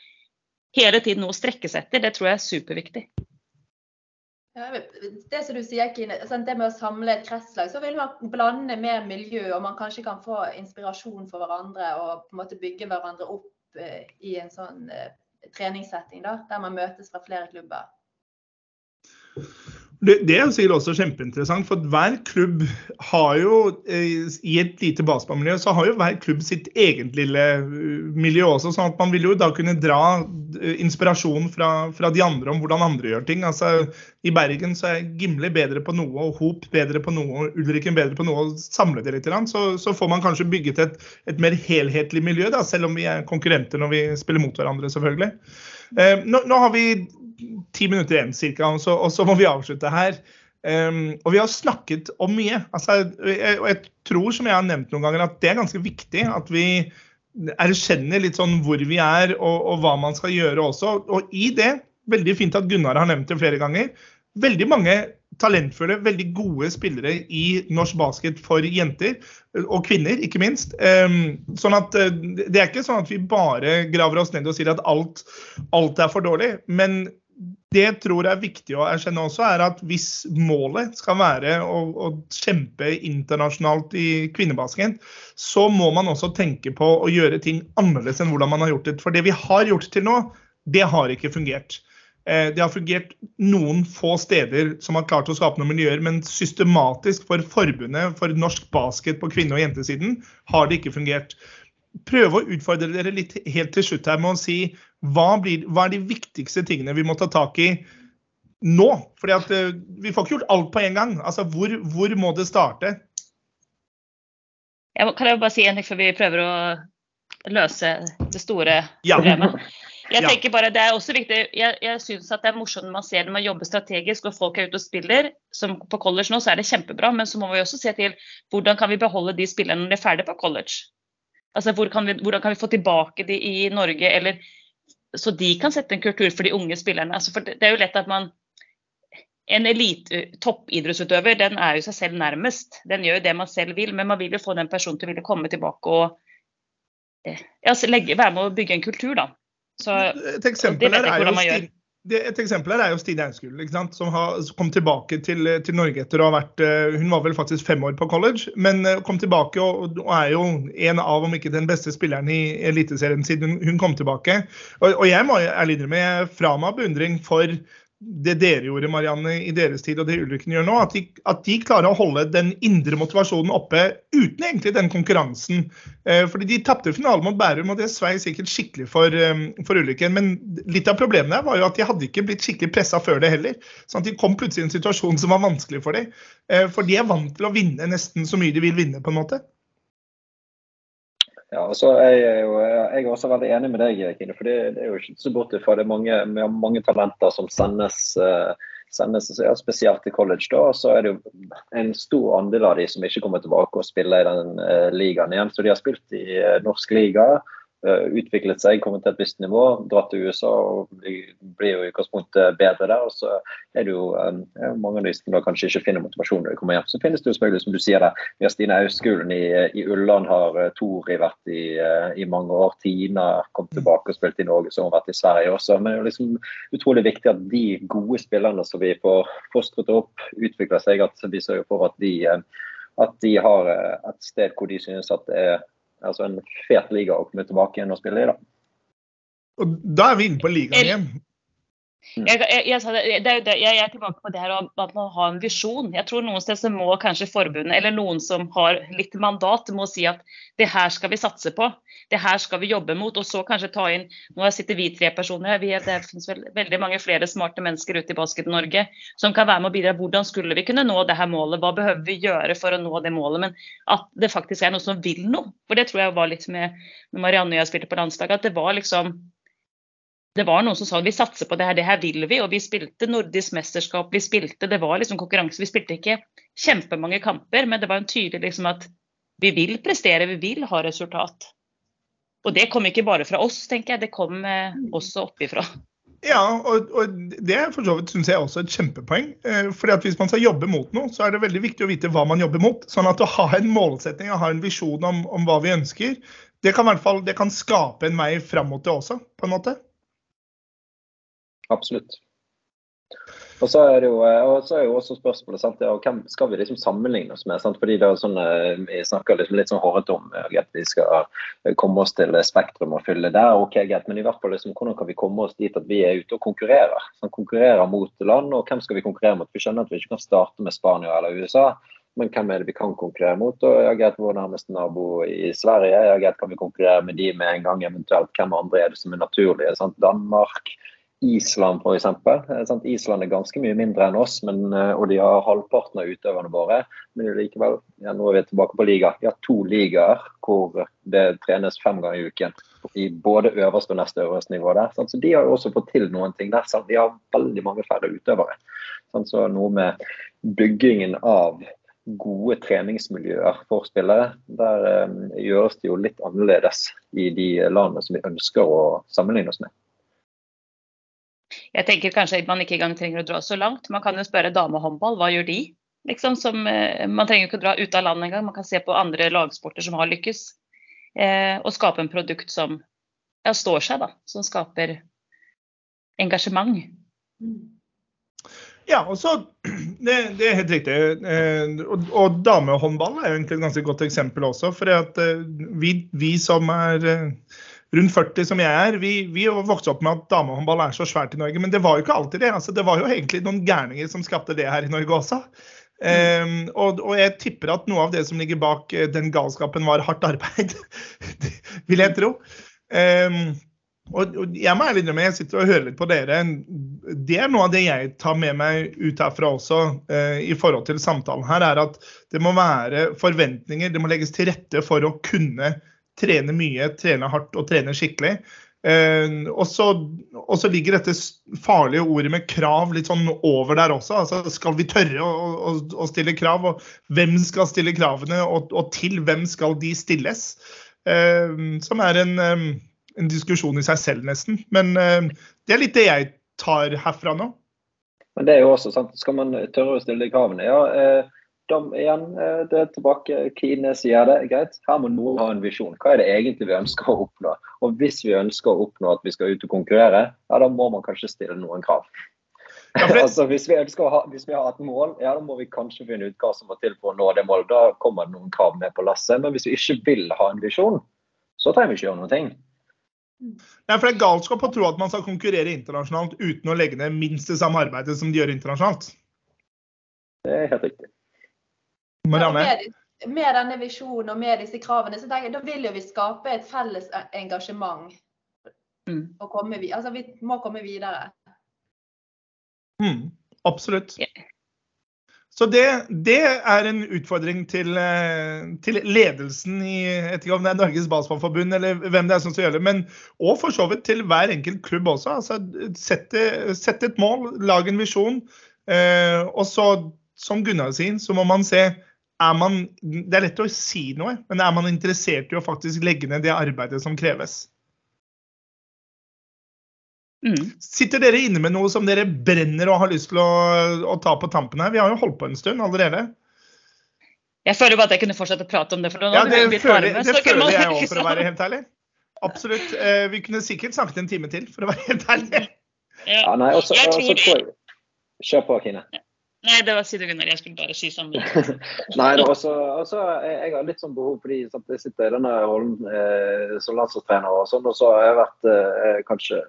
hele tiden noe å strekke seg etter. Det tror jeg er superviktig. Det som du sier, Kine, det med å samle et kretslag, så vil man blande mer miljø, og man kanskje kan få inspirasjon for hverandre og på en måte bygge hverandre opp eh, i en sånn eh, treningssetting da, der man møtes fra flere klubber. Det, det, er sikkert også kjempeinteressant, for hver klubb har jo eh, I et lite basketballmiljø så har jo hver klubb sitt eget lille eh, miljø også. sånn at man vil jo da kunne dra eh, inspirasjon fra, fra de andre om hvordan andre gjør ting. altså I Bergen så er Gimle bedre på noe, og Hop bedre på noe, og Ulriken bedre på noe. og Samle det litt, så, så får man kanskje bygget et, et mer helhetlig miljø, da, selv om vi er konkurrenter når vi spiller mot hverandre, selvfølgelig. Nå, nå har vi ti minutter igjen cirka, og så, og så må vi avslutte her. Um, og vi har snakket om mye. Altså, jeg, og jeg tror, som jeg har nevnt noen ganger, at det er ganske viktig at vi erkjenner litt sånn hvor vi er og, og, hva man skal gjøre også. Og i det, veldig fint at Gunnar har nevnt det flere ganger, veldig mange talentfulle, veldig gode spillere i norsk basket for jenter, og kvinner, ikke minst. Ehm, sånn at eh, Det er ikke sånn at vi bare graver oss ned og sier at alt, alt er for dårlig. Men det jeg tror er viktig å erkjenne også, er at hvis målet skal være å, å, kjempe internasjonalt i kvinnebasket, så må man også tenke på å gjøre ting annerledes enn hvordan man har gjort det. For det vi har gjort til nå, det har ikke fungert. Eh, det har fungert noen få steder som har klart å skape noen miljøer, men systematisk for forbundet for norsk basket på kvinne- og jentesiden har det ikke fungert prøve å utfordre dere litt helt til slutt her med å si hva, blir, hva er de viktigste tingene vi må ta tak i nå? Fordi at uh, Vi får ikke gjort alt på en gang. Altså, hvor, hvor må det starte? Jeg må, kan jeg bare si en ting før vi prøver å løse det store problemet? Ja. Jeg tenker bare Det er også viktig, jeg, jeg synes at det er morsomt når man ser når man jobber strategisk og folk er ute og spiller. som På college nå så er det kjempebra, men så må vi også se til hvordan kan vi beholde de spillerne når de er ferdig på college. Altså, hvor kan vi, hvordan kan vi få tilbake de i Norge, eller, så de kan sette en kultur for de unge spillerne? Altså, for det, det er jo lett at man En elite toppidrettsutøver den er jo seg selv nærmest. Den gjør jo det man selv vil, men man vil jo få den personen til å ville komme tilbake og eh, ja, legge, være med å bygge en kultur, da. Så, Et eksempel det vet jeg det, et eksempel her er jo Stine Auskul, som har kom tilbake til, til, Norge etter å ha vært eh, Hun var vel faktisk fem år på college, men eh, kom tilbake og, og er jo en av, om ikke den beste spilleren i Eliteserien siden hun, hun kom tilbake. Og, og jeg må ærlig innrømme fra meg beundring for det dere gjorde Marianne, i deres tid og det ulykken gjør nå, at de, at de, klarer å holde den indre motivasjonen oppe uten egentlig den konkurransen. Eh, fordi De tapte finalen mot Bærum, og det svei sikkert skikkelig for, um, for Ulrikken. Men litt av problemet var jo at de hadde ikke blitt skikkelig pressa før det heller. sånn at De kom plutselig i en situasjon som var vanskelig for dem. Eh, for de er vant til å vinne nesten så mye de vil vinne, på en måte. Ja, og så er jeg, jo, jeg er også veldig enig med deg, Kine. for Det, det er jo ikke så bort fra det er mange, mange talenter som sendes, uh, sendes ja, spesielt til college. da, og Så er det jo en stor andel av de som ikke kommer tilbake og spiller i den uh, ligaen igjen. Så de har spilt i uh, norsk liga. Eh, utviklet seg, kommet til et visst nivå, dratt til USA og blir jo i utgangspunktet bedre der. og Så er det jo um, mange av de som da kanskje ikke finner motivasjon når de kommer hjem. Så finnes det jo selvfølgelig, som du sier det, vi har Stine Auskulen i, i Ulland, har Tori vært i, i, mange år. Tina kom tilbake og spilte i Norge, så har hun vært i Sverige også. Men det er liksom utrolig viktig at de gode spillerne som vi får fostret opp, utvikler seg. At vi sørger for at de, at de har et sted hvor de synes at det er altså en fet liga å komme tilbake igjen og spille i. da. Og Da er vi inne på ligaen igjen. Jeg, er tilbake på det her at man har en visjon. Jeg tror noen steder må kanskje forbundet eller noen som har litt mandat, må si at det her skal vi satse på. Det her skal vi jobbe mot. Og så kanskje ta inn Nå sitter vi tre personer. Vi, det finnes vel, veldig mange flere smarte mennesker ute i Basket-Norge som kan være med og bidra. Hvordan skulle vi kunne nå det her målet? Hva behøver vi gjøre for å nå det målet? Men at det faktisk er noen som vil noe. For det tror jeg var litt med Marianne og jeg spilte på landslaget. At det var liksom det var noen som sa vi satser på det her, det her vil vi. Og vi spilte nordisk mesterskap, vi spilte, det var liksom konkurranse. Vi spilte ikke kjempemange kamper, men det var en tydelig liksom at vi vil prestere, vi vil ha resultat. Og det kom ikke bare fra oss, tenker jeg, det kom eh, også oppifra. Ja, og, og det for så vidt synes jeg også er et kjempepoeng. Eh, fordi at Hvis man skal jobbe mot noe, så er det veldig viktig å vite hva man jobber mot. Sånn at å ha en målsetting og ha en visjon om, om hva vi ønsker, det kan, i hvert fall, det kan skape en vei fram mot det også, på en måte. Absolutt. Og så er det jo, så er jo også spørsmålet sant, ja, hvem skal vi liksom sammenligne oss med? Sant? Fordi det er sånn, eh, Vi snakker liksom litt sånn hårete om at vi skal komme oss til Spektrum og fylle der. ok, greit, Men i hvert fall liksom, hvordan kan vi komme oss dit at vi er ute og konkurrerer? Sånn, konkurrerer mot land, og hvem skal vi konkurrere mot? Vi skjønner at vi ikke kan starte med Spania eller USA. Men hvem er det vi kan konkurrere mot? Og ja, greit, Vår nærmeste nabo i Sverige, ja, greit, kan vi konkurrere med de med en gang eventuelt? Hvem andre er det som er naturlige? Sant? Danmark? Island f.eks. Eh, Island er ganske mye mindre enn oss, men, eh, og de har halvparten av utøverne våre. Men likevel, ja, nå er vi tilbake på liga. Vi har to ligaer hvor det trenes fem ganger i uken. I både øverste og neste øverste nivå der. Sant? Så de har jo også fått til noen ting der. Sant? De har veldig mange færre utøvere. Sant? Så noe med byggingen av gode treningsmiljøer for spillere. Der um, gjøres det jo litt annerledes i de landene som vi ønsker å sammenligne oss med. Jeg tenker kanskje man ikke engang trenger å dra så langt. Man kan jo spørre damehåndball, hva gjør de? Liksom som, eh, man trenger ikke å dra ut av landet engang, man kan se på andre lagsporter som har lykkes. Eh, og skape en produkt som ja, står seg, da. Som skaper engasjement. Ja, og så, det, det, er helt riktig. Eh, og, og damehåndball er jo egentlig et ganske godt eksempel også. For eh, vi, vi, som er rundt 40 som jeg er, vi, vi vokste opp med at damehåndball er så svært i Norge. Men det var jo ikke alltid det. Altså, det var jo egentlig noen gærninger som skapte det her i Norge også. Um, og, og, jeg tipper at noe av det som ligger bak den galskapen, var hardt arbeid. vil jeg tro. Um, og, og jeg må ærlig innrømme, jeg sitter og hører litt på dere. Det er noe av det jeg tar med meg ut herfra også, eh, i forhold til samtalen her, er at det må være forventninger. Det må legges til rette for å kunne trene mye, trene hardt og trene skikkelig. Eh, og så ligger dette farlige ordet med krav litt sånn over der også. altså Skal vi tørre å, å, å stille krav? Og hvem skal stille kravene, og, og til hvem skal de stilles? Uh, som er en en diskusjon i seg selv, nesten. Men uh, det er litt det jeg tar herfra nå. Men det er jo også sant, Skal man tørre å stille de kravene? Ja, eh, igjen, eh, det er tilbake. Kine sier det. Greit, her må noen ha en visjon. Hva er det egentlig vi ønsker å oppnå? Og hvis vi ønsker å oppnå at vi skal ut og konkurrere, ja, da må man kanskje stille noen krav. Ja, altså, hvis, vi ha, hvis, vi har et mål, ja, da må vi kanskje finne ut hva som må til for å nå det målet. Da kommer det noen krav med på lasset. Men hvis vi ikke vil ha en visjon, så trenger vi ikke gjøre noen ting. Nei, for Det er galskap å tro at man skal konkurrere internasjonalt uten å legge ned minst det samme arbeidet som de gjør internasjonalt. Det er helt riktig. Ja, med, med, denne visjonen og med disse kravene, så tenker jeg, da vil jo vi skape et felles engasjement. Mm. Og komme, altså, vi må komme videre. Mm, absolutt. Yeah. Så det, det, er en utfordring til, eh, til, ledelsen i jeg vet om det er Norges Baseballforbund eller hvem det er som skal gjøre det, men og for så vidt til hver enkelt klubb også. altså Sette, sette et mål, lag en visjon. Eh, og så, som Gunnar sier, så må man se man, Det er lett å si noe, men er man interessert i å faktisk legge ned det arbeidet som kreves? Mm. Sitter dere inne med noe som dere brenner og har lyst til å, å, ta på tampen her? Vi har jo holdt på en stund allerede. Jeg føler bare at jeg kunne fortsette å prate om det. for nå ja, det, det føler, med, det føler jeg òg, for å være helt ærlig. Absolutt. Eh, vi kunne sikkert snakket en time til, for å være helt ærlig. Ja, nei, også, jeg tror også, Kjør på, Kine. Nei, det var Side Gunnar. Jeg skulle bare si sånn. Nei, da, også, også, jeg har litt sånn behov fordi sant, jeg sitter i denne rollen eh, som landslagstrener og sånn, og så har jeg vært, eh, kanskje,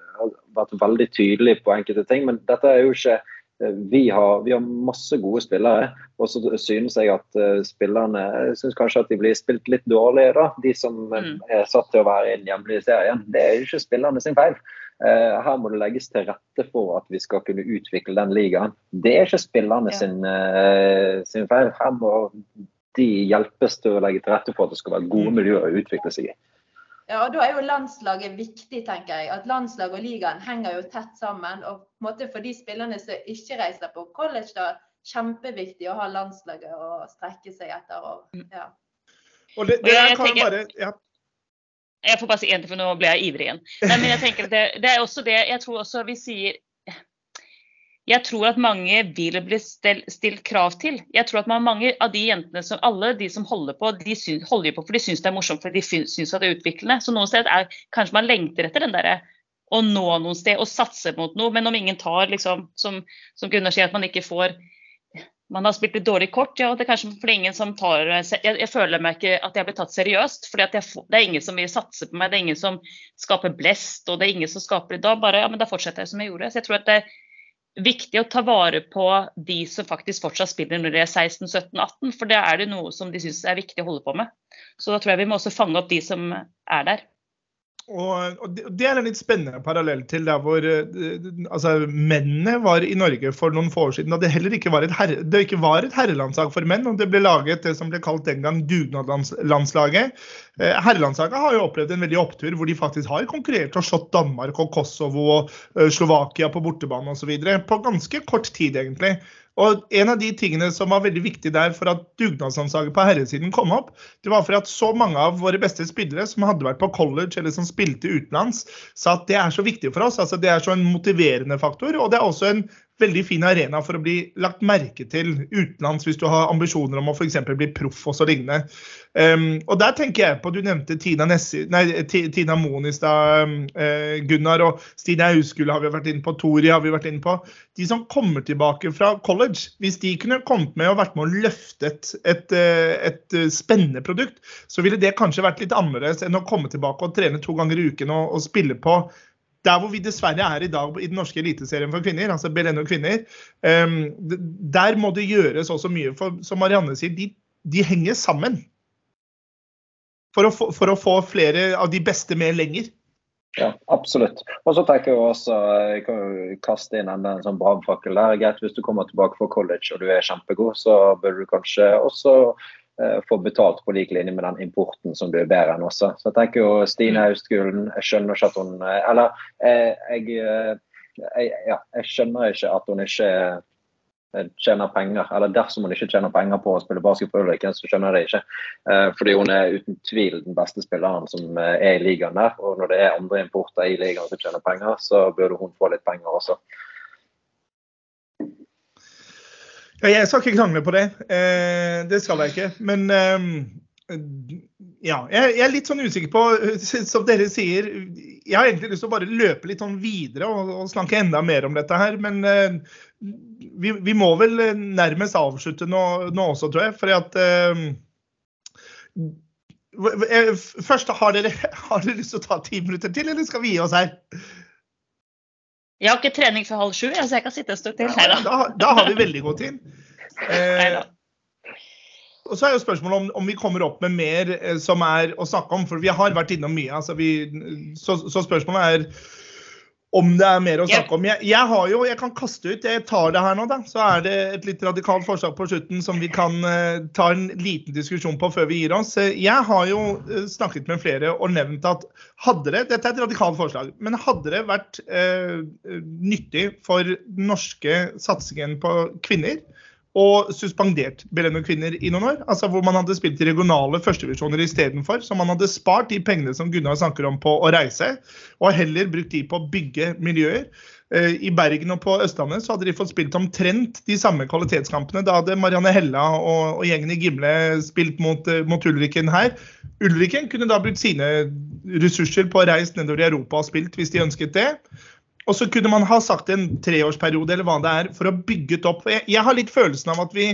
vært veldig tydelig på enkelte ting. Men dette er jo ikke eh, vi har, vi har, masse gode spillere, og så synes jeg at uh, spillerne jeg synes kanskje at de blir spilt litt dårlig, da. De som mm. er satt til å være i den hjemlige serien. Det er jo ikke spillerne sin feil. Eh, her må det legges til rette for at vi skal kunne utvikle den ligaen. Det er ikke spillerne ja. sin, eh, sin, feil. Her må de hjelpes til å legge til rette for at det skal være gode mm. miljøer å utvikle seg i. Ja, og Da er jo landslaget viktig, tenker jeg. At landslaget og ligaen henger jo tett sammen. og på en måte For de spillerne som ikke reiser på college, da, kjempeviktig å ha landslaget å strekke seg etter. Og, mm. ja. Og det, det kan tenker, bare, ja. Jeg får bare si én ting, for nå ble jeg ivrig igjen. Nei, men jeg tenker det, det, er også det Jeg tror også vi sier Jeg tror at mange vil bli stilt, stilt krav til. Jeg tror at mange av de jentene som alle de som holder på, de syns, holder på for de syns det er morsomt, for de syns at det er utviklende. Så noen steder er kanskje man lengter etter den derre å nå noen sted og satse mot noe. Men om ingen tar, liksom, som, som Gunnar sier, at man ikke får man har spilt litt dårlig kort. Ja, det er kanskje fordi ingen som tar jeg, jeg føler meg ikke at jeg blir tatt seriøst. For det er ingen som vil satse på meg, det er ingen som skaper blest, og det er ingen som skaper Da bare, ja, men da fortsetter jeg som jeg gjorde. Så jeg tror at det er viktig å ta vare på de som faktisk fortsatt spiller når de er 16-17-18, for det er det noe som de syns er viktig å holde på med. Så da tror jeg vi må også fange opp de som er der. Og, Det er en litt spennende parallell til der hvor eh, altså, mennene var i Norge for noen få år siden. Da det heller ikke var herre, det ikke var et herrelandslag for menn. og Det ble laget det som ble kalt den gang dugnadslandslaget. Eh, herrelandslaget har jo opplevd en veldig opptur hvor de faktisk har konkurrert og slått Danmark og Kosovo og uh, Slovakia på bortebane osv. På ganske kort tid, egentlig. Og En av de tingene som var veldig viktig der for at dugnadsanslaget på herresiden kom opp, det var for at så mange av våre beste spillere som hadde vært på college eller som spilte utenlands, sa at det er så viktig for oss. altså Det er så en motiverende faktor. Og det er også en veldig fin arena for å bli lagt merke til utenlands hvis du har ambisjoner om å f.eks. bli proff og så lignende. Um, og der tenker jeg på, Du nevnte Tina, Nessi, nei, Tina Moen i stad, uh, Gunnar og Stine Hauskule har vi vært inne på, Tori har vi vært inne på. De som kommer tilbake fra college, hvis de kunne kommet med og vært med å løfte et, eh, et, et spennende produkt, så ville det kanskje vært litt annerledes enn å komme tilbake og trene to ganger i uken og, og spille på der hvor vi dessverre er i dag i den norske eliteserien for kvinner, altså Beleno kvinner, um, der må det gjøres også mye. For som Marianne sier, de, de henger sammen. For å, få, for å, få, flere av de beste med lenger. Ja, absolutt. Og så tenker jeg også, jeg kan jo kaste inn enda en sånn brannfakkel der. Greit, hvis du kommer tilbake fra college og du er kjempegod, så bør du kanskje også Eh, få betalt på lik linje med den importen som du bærer enn også. Så jeg tenker jo Stine Austgulen, jeg skjønner ikke at hun eh, Eller eh, jeg, jeg, ja, jeg skjønner ikke at hun ikke tjener penger. Eller dersom hun ikke tjener penger på å spille basketball, så skjønner jeg det ikke. Fordi hun er uten tvil den beste spilleren som er i ligaen der. Og når det er andre importer i ligaen som tjener penger, så burde hun få litt penger også. Ja, jeg skal ikke krangle på det. Eh, det skal jeg ikke. Men eh, ja, jeg, er litt sånn usikker på, som dere sier Jeg har egentlig lyst til å bare løpe litt sånn videre og, snakke enda mer om dette her. Men eh, vi, vi, må vel nærmest avslutte nå, nå også, tror jeg. For at eh, eh, Først, har dere, har dere lyst til å ta ti minutter til, eller skal vi gi oss her? Jeg har ikke trening før halv sju, så jeg kan sitte et stund til. Ja, da, da, har vi veldig god tid. Eh, og så er jo spørsmålet om, om, vi kommer opp med mer eh, som er å snakke om, for vi har vært innom mye. Altså vi, så, så, spørsmålet er om det er mer å snakke om. Jeg, jeg, har jo, jeg kan kaste ut, jeg tar det her nå, da. Så er det et litt radikalt forslag på slutten som vi kan uh, ta en liten diskusjon på før vi gir oss. Jeg har jo uh, snakket med flere og nevnt at hadde det, dette er et radikalt forslag, men hadde det vært uh, nyttig for den norske satsingen på kvinner og suspendert Beleno-kvinner i noen år. altså Hvor man hadde spilt i regionale førstevisjoner istedenfor. Så man hadde spart de pengene som Gunnar snakker om på å reise, og heller brukt de på å bygge miljøer. Eh, I Bergen og på Østlandet så hadde de fått spilt omtrent de samme kvalitetskampene. Da hadde Marianne Hella og, og gjengen i Gimle spilt mot, eh, mot, Ulriken her. Ulriken kunne da brukt sine ressurser på å reise nedover i Europa og spilt hvis de ønsket det. Og så kunne man ha sagt en treårsperiode eller hva det er, for å bygge det opp. Jeg, jeg har litt følelsen av at vi,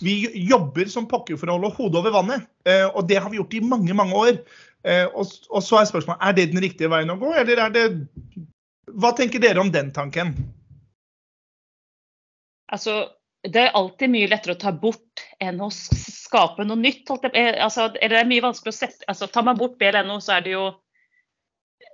vi jobber som pokker for å holde hodet over vannet. Eh, og det har vi gjort i mange, mange år. Eh, og, og, så er spørsmålet er det den riktige veien å gå, eller er det Hva tenker dere om den tanken? Altså, det er alltid mye lettere å ta bort enn å skape noe nytt. Altså, det er mye vanskelig å sette, altså, Tar man bort BLNO, så er det jo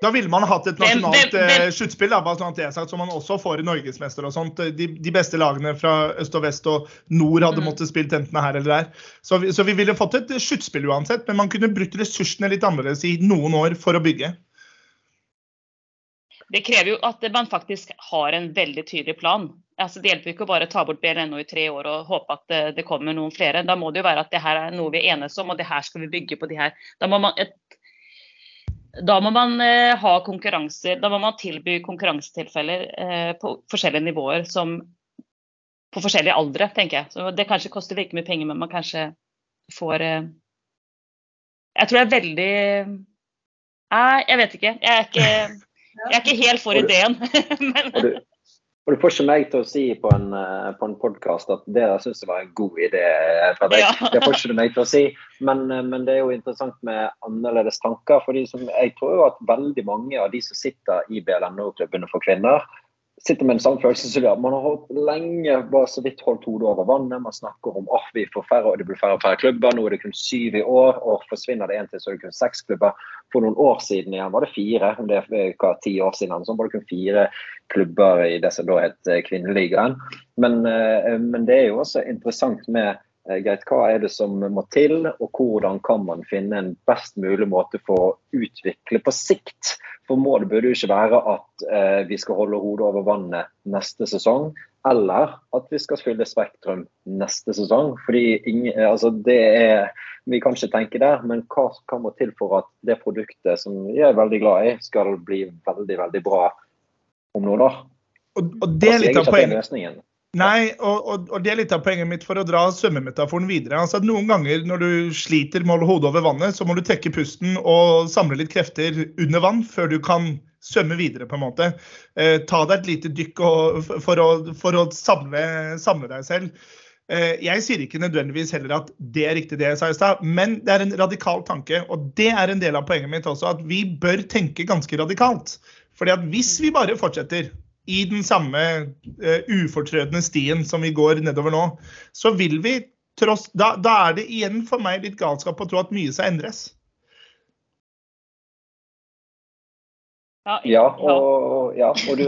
da ville man hatt et nasjonalt eh, sluttspill, sånn som man også får i Norgesmester og sånt. De, de, beste lagene fra øst og vest og nord hadde mm. måttet spille enten her eller der. Så vi, så vi ville fått et sluttspill uansett, men man kunne brukt ressursene litt annerledes i noen år for å bygge. Det krever jo at man faktisk har en veldig tydelig plan. Altså, det hjelper ikke å bare ta bort BLNO i tre år og håpe at det, det, kommer noen flere. Da må det jo være at det her er noe vi enes om, og det her skal vi bygge på de her. Da må man, et da må man eh, ha konkurranser, da må man tilby konkurransetilfeller eh, på forskjellige nivåer som på forskjellige aldre, tenker jeg. Så det kanskje koster like mye penger, men man kanskje får eh, Jeg tror det er veldig Nei, jeg vet ikke. Jeg er ikke, jeg er ikke helt for ideen. men, og du får ikke meg til å si på en, eh, på en podkast at det der syns jeg var en god idé. fra deg. Ja. Det får ikke du meg til å si, men, eh, men, det er jo interessant med annerledes tanker. For Jeg tror jo at veldig mange av de som sitter i BLNO-klubbene for kvinner, sitter med en samme følelsen som det. Man har holdt lenge bare så vidt holdt hodet over vannet. Man snakker om at vi får færre og det blir færre og færre klubber. Nå er det kun syv i år, og forsvinner det én til, så er det kun seks klubber. For noen år siden igjen var det fire. Om det er hva, ti år siden så var det kun fire klubber i det som da het eh, Kvinneligaen. Men, eh, men det er jo også interessant med greit, hva er det som må til, og hvordan kan man finne en best mulig måte for å utvikle på sikt? For målet burde jo ikke være at eh, vi skal holde hodet over vannet neste sesong, eller at vi skal fylle Spektrum neste sesong. Fordi ingen, altså det er, Vi kan ikke tenke der, men hva, kan må til for at det produktet som vi er veldig glad i, skal bli veldig, veldig bra om noen år? Og, og det er litt av poenget. Nei, og, og, og, det er litt av poenget mitt for å dra svømmemetaforen videre. Altså at Noen ganger når du sliter med å holde hodet over vannet, så må du trekke pusten og samle litt krefter under vann før du kan svømme videre. på en måte. Eh, ta deg et lite dykk og, for å, for å samle, samle, deg selv. Eh, jeg sier ikke nødvendigvis heller at det er riktig det jeg sa i stad, men det er en radikal tanke. Og det er en del av poenget mitt også, at vi bør tenke ganske radikalt. Fordi at hvis vi bare fortsetter i den samme uh, ufortrødne stien som vi går nedover nå, så vil vi tross da, da, er det igjen for meg litt galskap å tro at mye skal endres. Ja, ja, og, ja, og du,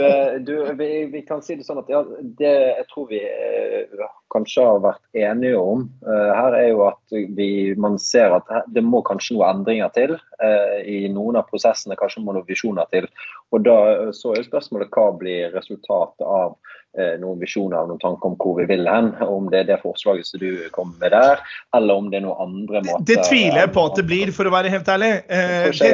du, vi, vi, kan si det sånn at ja, det jeg tror vi uh, kanskje har vært enige om uh, her, er jo at vi, man ser at det må kanskje noen endringer til uh, i noen av prosessene. Kanskje må noen visjoner til. Og da så er spørsmålet hva blir resultatet av eh, noen visjoner og noen tanker om hvor vi vil hen. Om det er det forslaget som du kom med der, eller om det er noen andre måter Det tviler jeg på at det blir, for å være helt ærlig. Eh, det,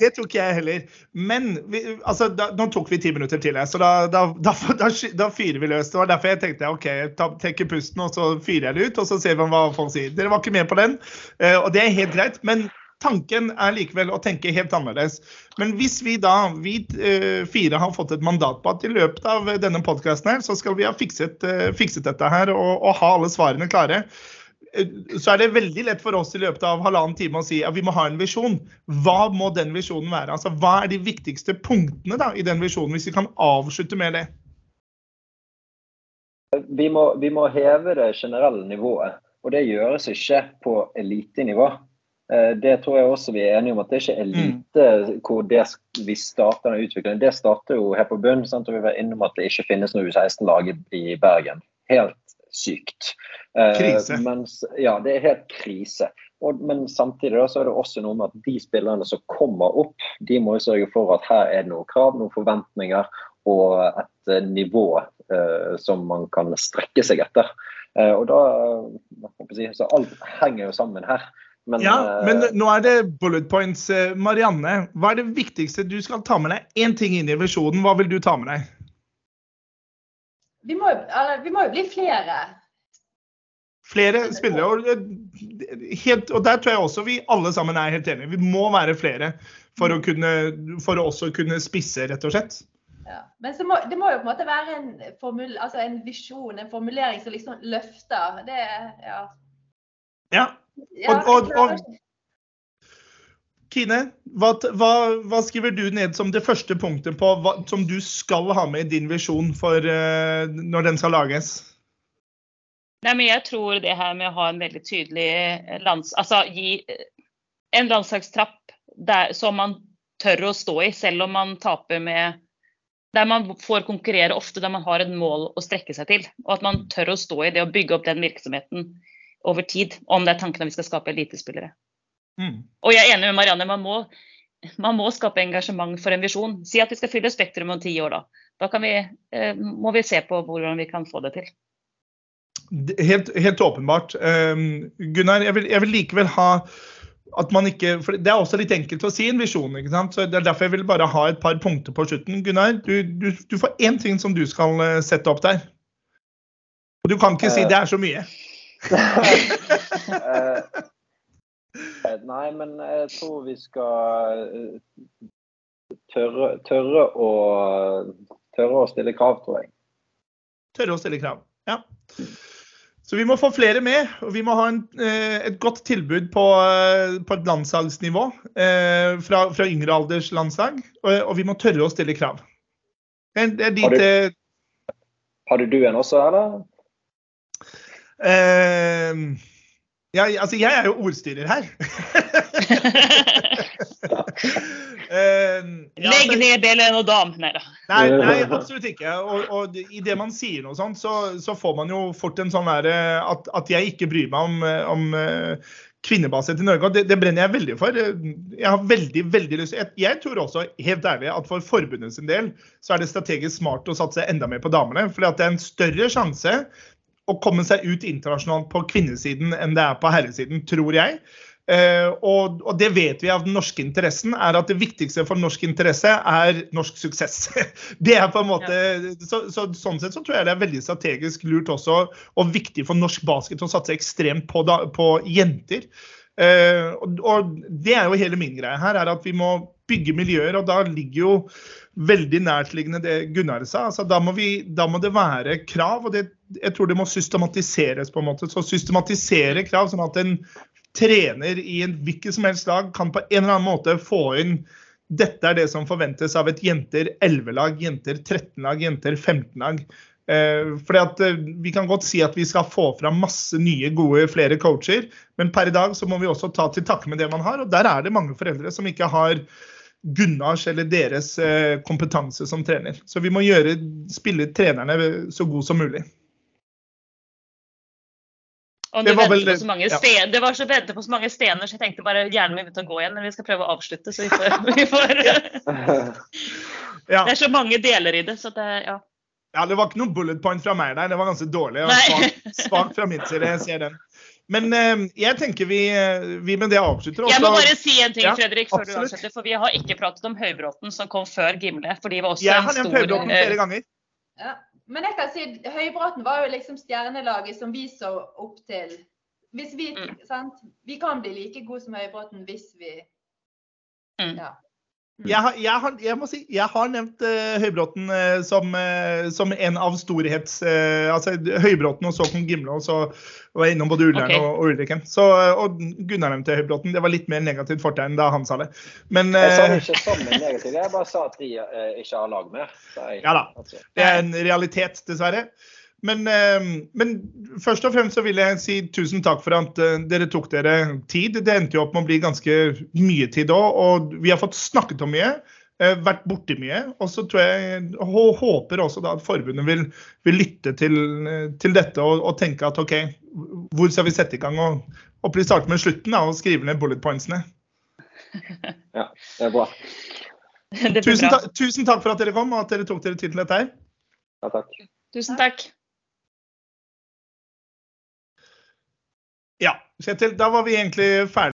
det, tror ikke jeg heller. Men vi, altså, da, nå tok vi ti minutter til, så da, da, da, fyrer vi løs. Det var derfor jeg tenkte OK, ta, trekker pusten, og så fyrer jeg det ut, og så ser vi hva folk sier. Dere var ikke med på den, eh, og det er helt greit. men Tanken er likevel å tenke helt annerledes. Men hvis vi da, vi uh, fire har fått et mandat på at i løpet av denne podkasten her, så skal vi ha fikset, uh, fikset dette her og, og, ha alle svarene klare, uh, så er det veldig lett for oss i løpet av halvannen time å si at vi må ha en visjon. Hva må den visjonen være? Altså, hva er de viktigste punktene da, i den visjonen, hvis vi kan avslutte med det? Vi må, vi må heve det generelle nivået. Og det gjøres ikke på elitenivå. Eh, det tror jeg også vi er enige om at det ikke er mm. lite hvor det, vi starter den utviklingen. Det starter jo her på bunn. Og Vi var innom at det ikke finnes noe U16-lag i Bergen. Helt sykt. Eh, krise. Mens, ja, det er helt krise. Og, men samtidig da, så er det også noe med at de spillerne som kommer opp, de må jo sørge for at her er det noen krav, noen forventninger og et uh, nivå uh, som man kan strekke seg etter. Uh, og da, si, så Alt henger jo sammen her. Men, ja, men eh, nå er det bullet points. Eh, Marianne, hva er det viktigste du skal ta med deg? Én ting inn i visjonen, hva vil du ta med deg? Vi må, vi må jo bli flere. Flere spillere. Og, helt, og, der tror jeg også vi alle sammen er helt enige. Vi må være flere for å, kunne, for å også kunne spisse, rett og slett. Ja. Men må, det må jo på en måte være en, formul, altså en visjon, en formulering som liksom løfter. Det, ja. ja. Og, og, og, Kine, hva, hva, hva, skriver du ned som det første punktet på hva, som du skal ha med i din visjon for uh, når den skal lages? Nei, men jeg tror det her med å ha en veldig tydelig eh, lands... Altså gi eh, en landslagstrapp der, som man tør å stå i, selv om man taper med Der man får konkurrere ofte, der man har et mål å strekke seg til. Og at man tør å stå i det å bygge opp den virksomheten over tid, om det er tanken at vi skal skape elitespillere. Mm. Og jeg er enig med Marianne, man må, man må skape engasjement for en visjon. Si at vi skal fylle Spektrum om ti år, da. Da vi, eh, må vi se på hvordan vi kan få det til. Helt, helt åpenbart. Um, Gunnar, jeg vil, jeg vil, likevel ha at man ikke for Det er også litt enkelt å si en visjon. ikke sant? Så Det er derfor jeg vil bare ha et par punkter på slutten. Gunnar, du, du, du får én ting som du skal eh, sette opp der. Og du kan ikke si eh. det er så mye. Eh, nei, men jeg tror vi skal eh, tørre, tørre, å, tørre å stille krav, tror jeg. Tørre å stille krav, ja. Så vi må få flere med, og vi må ha en, eh, et godt tilbud på, på et landslagsnivå fra, fra, yngre alders landslag. Og, og, vi må tørre å stille krav. Det er dit, har, du, har du en også, eller? Eh, Ja, altså, jeg er jo ordstyrer her. Eh, ja, Legg ned delen og dam. Nei da. Nei, nei, absolutt ikke. Og, og i det man sier noe sånt, så, så får man jo fort en sånn derre at, at jeg ikke bryr meg om, eh, om eh, kvinnebasert i Norge. Og det, det brenner jeg veldig for. Jeg har veldig, veldig lyst jeg, jeg tror også, helt ærlig, at for forbundet sin del så er det strategisk smart å satse enda mer på damene. fordi at det er en større sjanse å komme seg ut internasjonalt på kvinnesiden enn det er på herresiden, tror jeg. Uh, og, og, det vet vi av den norske interessen, er at det viktigste for norsk interesse er norsk suksess. det er på en måte, ja. så, så, Sånn sett så tror jeg det er veldig strategisk lurt også, og viktig for norsk basket å satse ekstremt på, da, på jenter. Uh, og, og, det er jo hele min greie her, er at vi må bygge miljøer, og da ligger jo veldig nærtliggende det Gunnar sa. Altså, da, må vi, da, må det være krav, og det, jeg tror det må systematiseres på en måte. Så systematisere krav, sånn at en trener i en hvilket som helst lag kan på en eller annen måte få inn dette er det som forventes av et jenter 11-lag, jenter 13-lag, jenter 15-lag. Eh, fordi at eh, Vi kan godt si at vi skal få fram masse nye, gode, flere coacher, men per i dag så må vi også ta til takke med det man har. og Der er det mange foreldre som ikke har Gunnars eller deres eh, kompetanse som trener. Så vi må gjøre, spille trenerne så god som mulig. Og det, var vel, på så mange ja. stener, det var så vente på så mange stener, så jeg tenkte bare hjernen min begynte å gå igjen. Men vi skal prøve å avslutte, så vi får, vi får ja. Det er så mange deler i det, så det, ja. Ja, det var ikke noen bullet point fra meg der. Det var ganske dårlig. Svakt fra min side. Jeg ser den. Men eh, jeg tenker vi, vi, med det avslutter. Også. Jeg må bare si en ting, ja, Fredrik, før absolutt. du avslutter. For vi har ikke pratet om Høybråten, som kom før Gimle. for de var også jeg har nevnt Høybråten flere eh, ganger. Ja. Men jeg kan si Høybråten var jo liksom stjernelaget som vi så opp til. Hvis vi, mm. sant? vi kan bli like gode som Høybråten hvis vi mm. ja. Jeg har, jeg, har, jeg, må si, jeg har nevnt uh, Høybråten uh, som, uh, som, en av storhets... altså Høybråten, og så kom Gimle, og så var jeg innom både Ullern okay. og, og Ulriken. Så, og Gunnar nevnte Høybråten. Det var litt mer negativt fortegn da han sa det. Men, jeg sa det ikke som en negativ, jeg bare sa at de ikke har lag mer. Jeg, ja da. Altså. Det er en realitet, dessverre. Men, men, først og fremst så vil jeg si tusen takk for at dere tok dere tid. Det endte jo opp med å bli ganske mye tid òg, og vi har fått snakket om mye. Vært borti mye. Og så tror jeg, håper også da at forbundet vil, vil lytte til, til dette og, og, tenke at OK, hvor skal vi sette i gang? Og, og starte med slutten da, og skrive ned bullet pointsene. Ja, det er bra. Det tusen, ta tusen takk for at dere kom og at dere tok dere tid til dette her. Ja, takk. Tusen takk. Ja, Kjetil, da var vi egentlig ferdige.